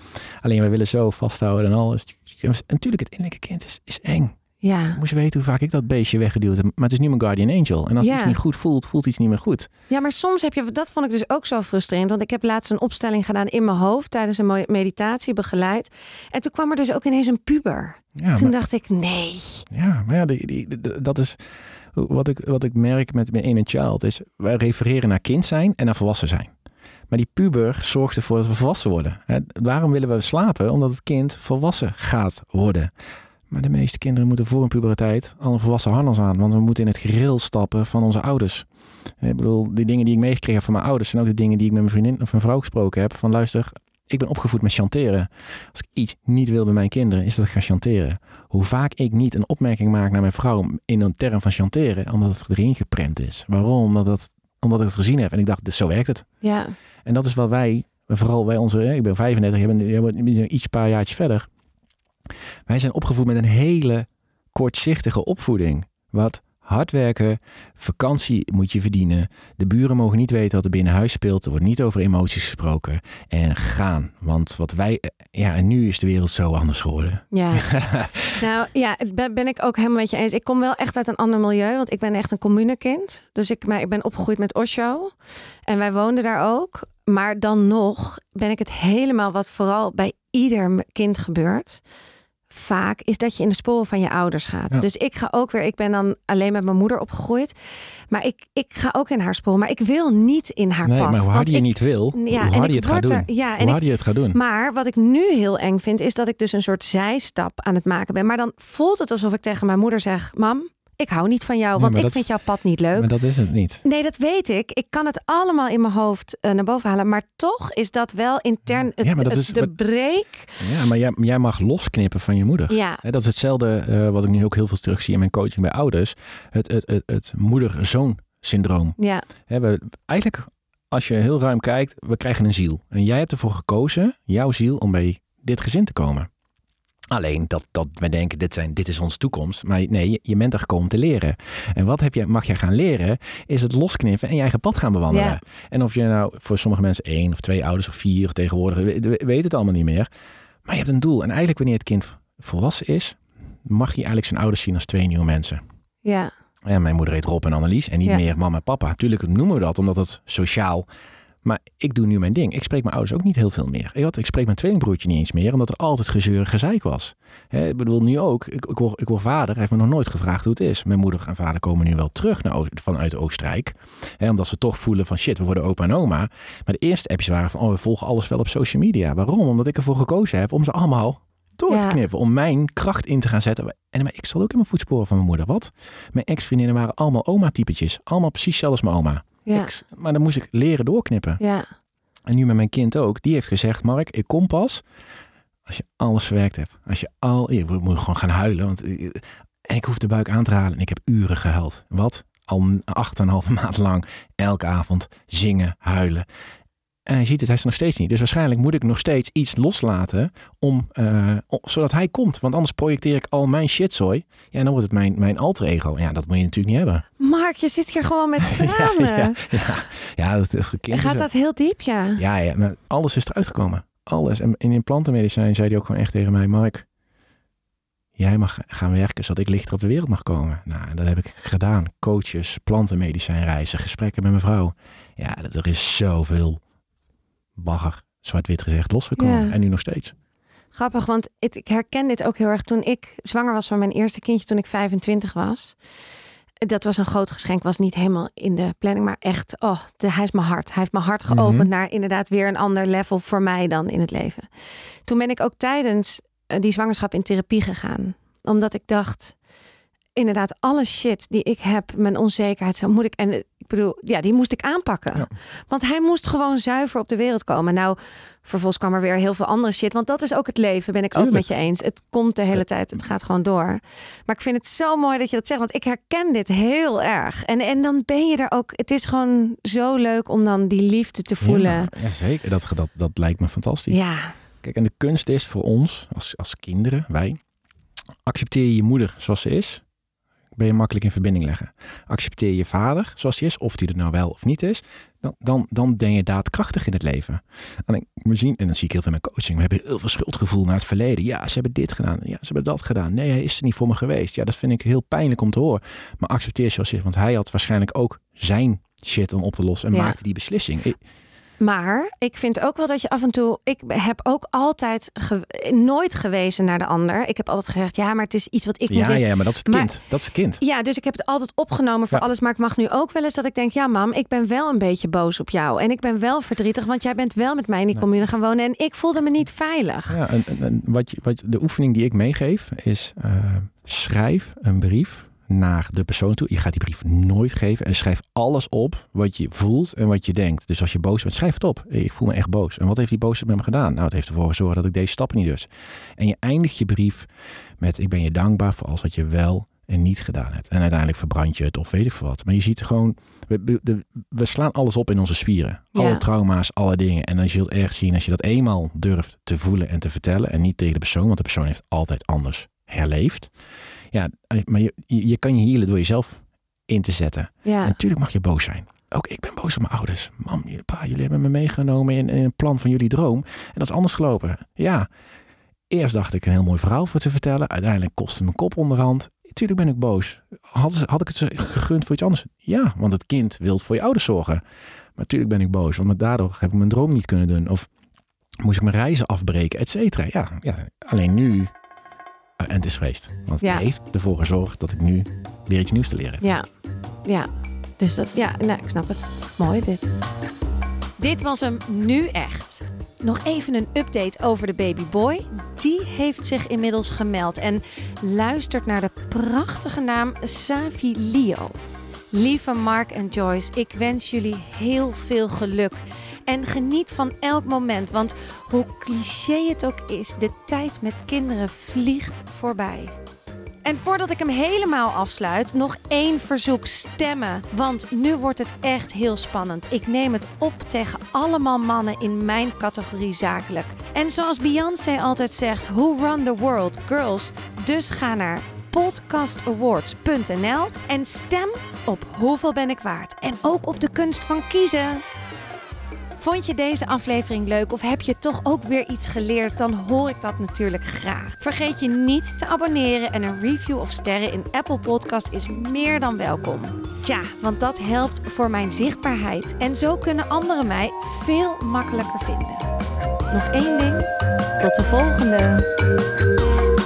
Alleen we willen zo vasthouden en alles. En natuurlijk, het innerlijke kind is, is eng. Ja. Moest je weten hoe vaak ik dat beestje weggeduwd heb. Maar het is nu mijn guardian angel. En als Ja. iets niet goed voelt, voelt iets niet meer goed. ja, maar soms heb je, dat vond ik dus ook zo frustrerend. Want ik heb laatst een opstelling gedaan in mijn hoofd tijdens een meditatie begeleid. En toen kwam er dus ook ineens een puber. Ja, toen maar, dacht ik, nee. ja, maar ja, die, die, die- dat is wat ik, wat ik merk met mijn inner child. Is wij refereren naar kind zijn en naar volwassen zijn. Maar die puber zorgt ervoor dat we volwassen worden. Waarom willen we slapen? Omdat het kind volwassen gaat worden. Maar de meeste kinderen moeten voor een puberteit al een volwassen harnas aan. Want we moeten in het gereel stappen van onze ouders. Ik bedoel, die dingen die ik meegekregen heb van mijn ouders... zijn ook de dingen die ik met mijn vriendin of mijn vrouw gesproken heb. Van luister, ik ben opgevoed met chanteren. Als ik iets niet wil bij mijn kinderen, is dat ik ga chanteren. Hoe vaak ik niet een opmerking maak naar mijn vrouw in een term van chanteren... omdat het erin geprent is. Waarom? Omdat, dat, omdat ik het gezien heb. En ik dacht, dus zo werkt het. Ja, En dat is wat wij, vooral wij onze, ik ben 35, jij bent, jij bent iets paar jaartjes verder. Wij zijn opgevoed met een hele kortzichtige opvoeding. Wat hard werken, vakantie moet je verdienen. De buren mogen niet weten wat er binnen huis speelt. Er wordt niet over emoties gesproken. En gaan. Want wat wij, ja, en nu is de wereld zo anders geworden. ja. nou ja, ben, ben ik ook helemaal met je eens. Ik kom wel echt uit een ander milieu, want ik ben echt een communekind. Dus ik, maar ik ben opgegroeid met Osho. En wij woonden daar ook. Maar dan nog ben ik het helemaal, wat vooral bij ieder kind gebeurt, vaak, is dat je in de sporen van je ouders gaat. Ja. Dus ik ga ook weer, ik ben dan alleen met mijn moeder opgegroeid. Maar ik, ik ga ook in haar sporen. Maar ik wil niet in haar nee, pad. maar hoe harder je ik- niet wil, Ja, hoe harder je het gaat doen. ja, en hoe ik- het gaat doen. Maar wat ik nu heel eng vind, is dat ik dus een soort zijstap aan het maken ben. Maar dan voelt het alsof ik tegen mijn moeder zeg: Mam, ik hou niet van jou, Nee, want ik dat- vind jouw pad niet leuk. Maar dat is het niet. Nee, dat weet ik. Ik kan het allemaal in mijn hoofd eh, naar boven halen. Maar toch is dat wel intern het, Ja, maar dat het- is- de break. Ja, maar jij, jij mag losknippen van je moeder. Ja, dat is hetzelfde eh, wat ik nu ook heel veel terugzie in mijn coaching bij ouders. Het, het, het, het moeder-zoon syndroom. ja, we, eigenlijk, als je heel ruim kijkt, we krijgen een ziel. En jij hebt ervoor gekozen, jouw ziel, om bij dit gezin te komen. Alleen dat, dat wij denken, dit, zijn, dit is onze toekomst. Maar nee, je, je bent er gekomen om te leren. En wat heb je, mag jij gaan leren, is het losknippen en je eigen pad gaan bewandelen. Ja. En of je nou voor sommige mensen één of twee ouders of vier tegenwoordig, we- we- weet het allemaal niet meer. Maar je hebt een doel. En eigenlijk wanneer het kind volwassen is, mag je eigenlijk zijn ouders zien als twee nieuwe mensen. ja, Ja, mijn moeder heet Rob en Annelies en niet Ja. meer mama en papa. Tuurlijk noemen we dat omdat het sociaal. Maar ik doe nu mijn ding. Ik spreek mijn ouders ook niet heel veel meer. Ik, spreek mijn tweelingbroertje niet eens meer, omdat er altijd gezeur en gezeik was. Hè, ik bedoel, nu ook. Ik, ik, word, ik word vader. Hij heeft me nog nooit gevraagd hoe het is. Mijn moeder en vader komen nu wel terug naar, vanuit Oostenrijk. Hè, omdat ze toch voelen van shit, we worden opa en oma. Maar de eerste appjes waren van, oh, we volgen alles wel op social media. Waarom? Omdat ik ervoor gekozen heb om ze allemaal door Ja. te knippen. Om mijn kracht in te gaan zetten. En maar ik zat ook in mijn voetsporen van mijn moeder. Wat? Mijn ex-vriendinnen waren allemaal oma-typetjes. Allemaal precies zelfs mijn oma. Ja, Ex- maar dan moest ik leren doorknippen. ja, En nu met mijn kind ook. Die heeft gezegd, Mark, ik kom pas als je alles verwerkt hebt. Als je al... Je moet gewoon gaan huilen. Want eh, en ik hoef de buik aan te halen. En ik heb uren gehuild. Wat? Al acht en een halve maand lang. Elke avond zingen, huilen. En hij ziet het, hij is nog steeds niet. Dus waarschijnlijk moet ik nog steeds iets loslaten om, eh, zodat hij komt. Want anders projecteer ik al mijn shitzooi. Ja, en dan wordt het mijn, mijn alter ego. Ja, dat moet je natuurlijk niet hebben. Mark, je zit hier gewoon met tranen. ja, ja, ja, dat, dat kind is Gaat dat heel diep, ja? ja, ja, maar alles is eruit gekomen. Alles. En in implantenmedicijn zei hij ook gewoon echt tegen mij, Mark, jij mag gaan werken zodat ik lichter op de wereld mag komen. Nou, dat heb ik gedaan. Coaches, plantenmedicijnreizen, gesprekken met mijn vrouw. Ja, er is zoveel bagger, zwart-wit gezegd, losgekomen. Ja. En nu nog steeds. Grappig, want het- ik herken dit ook heel erg toen ik zwanger was van mijn eerste kindje toen ik 25 was. Dat was een groot geschenk, was niet helemaal in de planning, maar echt, oh, de, hij is mijn hart. Hij heeft mijn hart geopend Mhm. naar inderdaad weer een ander level voor mij dan in het leven. Toen ben ik ook tijdens eh, die zwangerschap in therapie gegaan, omdat ik dacht, inderdaad, alle shit die ik heb, mijn onzekerheid, zo moet ik, en ik bedoel, ja, die moest ik aanpakken. Ja. Want hij moest gewoon zuiver op de wereld komen. Nou, vervolgens kwam er weer heel veel andere shit. Want dat is ook het leven, ben ik ook met je eens. Het komt de hele tijd, het gaat gewoon door. Maar ik vind het zo mooi dat je dat zegt. Want ik herken dit heel erg. En, en dan ben je er ook... Het is gewoon zo leuk om dan die liefde te voelen. Ja, ja, zeker. Dat, dat, dat lijkt me fantastisch. Ja, Kijk, en de kunst is voor ons, als, als kinderen, wij, accepteer je je moeder zoals ze is. Ben je makkelijk in verbinding leggen. Accepteer je vader zoals hij is, of die er nou wel of niet is, dan, dan, dan ben je daadkrachtig in het leven. En, we zien, en dan zie ik heel veel in mijn coaching, we hebben heel veel schuldgevoel naar het verleden. Ja, ze hebben dit gedaan, ja, ze hebben dat gedaan. Nee, hij is er niet voor me geweest. Ja, dat vind ik heel pijnlijk om te horen. Maar accepteer zoals hij is, want hij had waarschijnlijk ook zijn shit om op te lossen en Ja. maakte die beslissing. Ik- Maar ik vind ook wel dat je af en toe. Ik heb ook altijd ge- nooit gewezen naar de ander. Ik heb altijd gezegd: ja, maar het is iets wat ik moet ja, ja, maar dat is het Maar- kind. Dat is het kind. Ja, dus ik heb het altijd opgenomen voor Ja. alles. Maar ik mag nu ook wel eens dat ik denk: ja, mam, ik ben wel een beetje boos op jou. En ik ben wel verdrietig, want jij bent wel met mij in die commune gaan wonen. En ik voelde me niet veilig. Ja, en, en- en wat je, wat, de oefening die ik meegeef is eh, schrijf een brief naar de persoon toe. Je gaat die brief nooit geven en schrijf alles op wat je voelt en wat je denkt. Dus als je boos bent, schrijf het op. Ik voel me echt boos. En wat heeft die boosheid met me gedaan? Nou, het heeft ervoor gezorgd dat ik deze stappen niet dus. En je eindigt je brief met ik ben je dankbaar voor alles wat je wel en niet gedaan hebt. En uiteindelijk verbrand je het of weet ik veel wat. Maar je ziet gewoon, we, we, slaan alles op in onze spieren. Ja. Alle trauma's, alle dingen. En dan zult je erg zien als je dat eenmaal durft te voelen en te vertellen. En niet tegen de persoon, want de persoon heeft altijd anders herleefd. Ja, maar je, je kan je healen door jezelf in te zetten. En Ja, natuurlijk mag je boos zijn. Ook ik ben boos op mijn ouders. Mam, pa, jullie hebben me meegenomen in, in een plan van jullie droom. En dat is anders gelopen. Ja, eerst dacht ik een heel mooi verhaal voor te vertellen. Uiteindelijk kostte mijn kop onderhand. Tuurlijk ben ik boos. Had, had ik het ze gegund voor iets anders? Ja, want het kind wil voor je ouders zorgen. Maar natuurlijk ben ik boos. Want daardoor heb ik mijn droom niet kunnen doen. Of moest ik mijn reizen afbreken, et cetera. Ja, ja, alleen nu... eh, en het is geweest. Want Ja. het heeft ervoor gezorgd dat ik nu weer iets nieuws te leren heb. ja, ja. Dus dat, ja, nou, ik snap het. Mooi dit. Dit was hem nu echt. Nog even een update over de babyboy. Die heeft zich inmiddels gemeld en luistert naar de prachtige naam Savi Leo. Lieve Mark en Joyce, ik wens jullie heel veel geluk. En geniet van elk moment, want hoe cliché het ook is, de tijd met kinderen vliegt voorbij. En voordat ik hem helemaal afsluit, nog één verzoek stemmen. Want nu wordt het echt heel spannend. Ik neem het op tegen allemaal mannen in mijn categorie zakelijk. En zoals Beyoncé altijd zegt, who run the world, girls. Dus ga naar podcastawards.nl en stem op hoeveel ben ik waard. En ook op de kunst van kiezen. Vond je deze aflevering leuk of heb je toch ook weer iets geleerd? Dan hoor ik dat natuurlijk graag. Vergeet je niet te abonneren en een review of sterren in Apple Podcast is meer dan welkom. Tja, want dat helpt voor mijn zichtbaarheid en zo kunnen anderen mij veel makkelijker vinden. Nog één ding. Tot de volgende.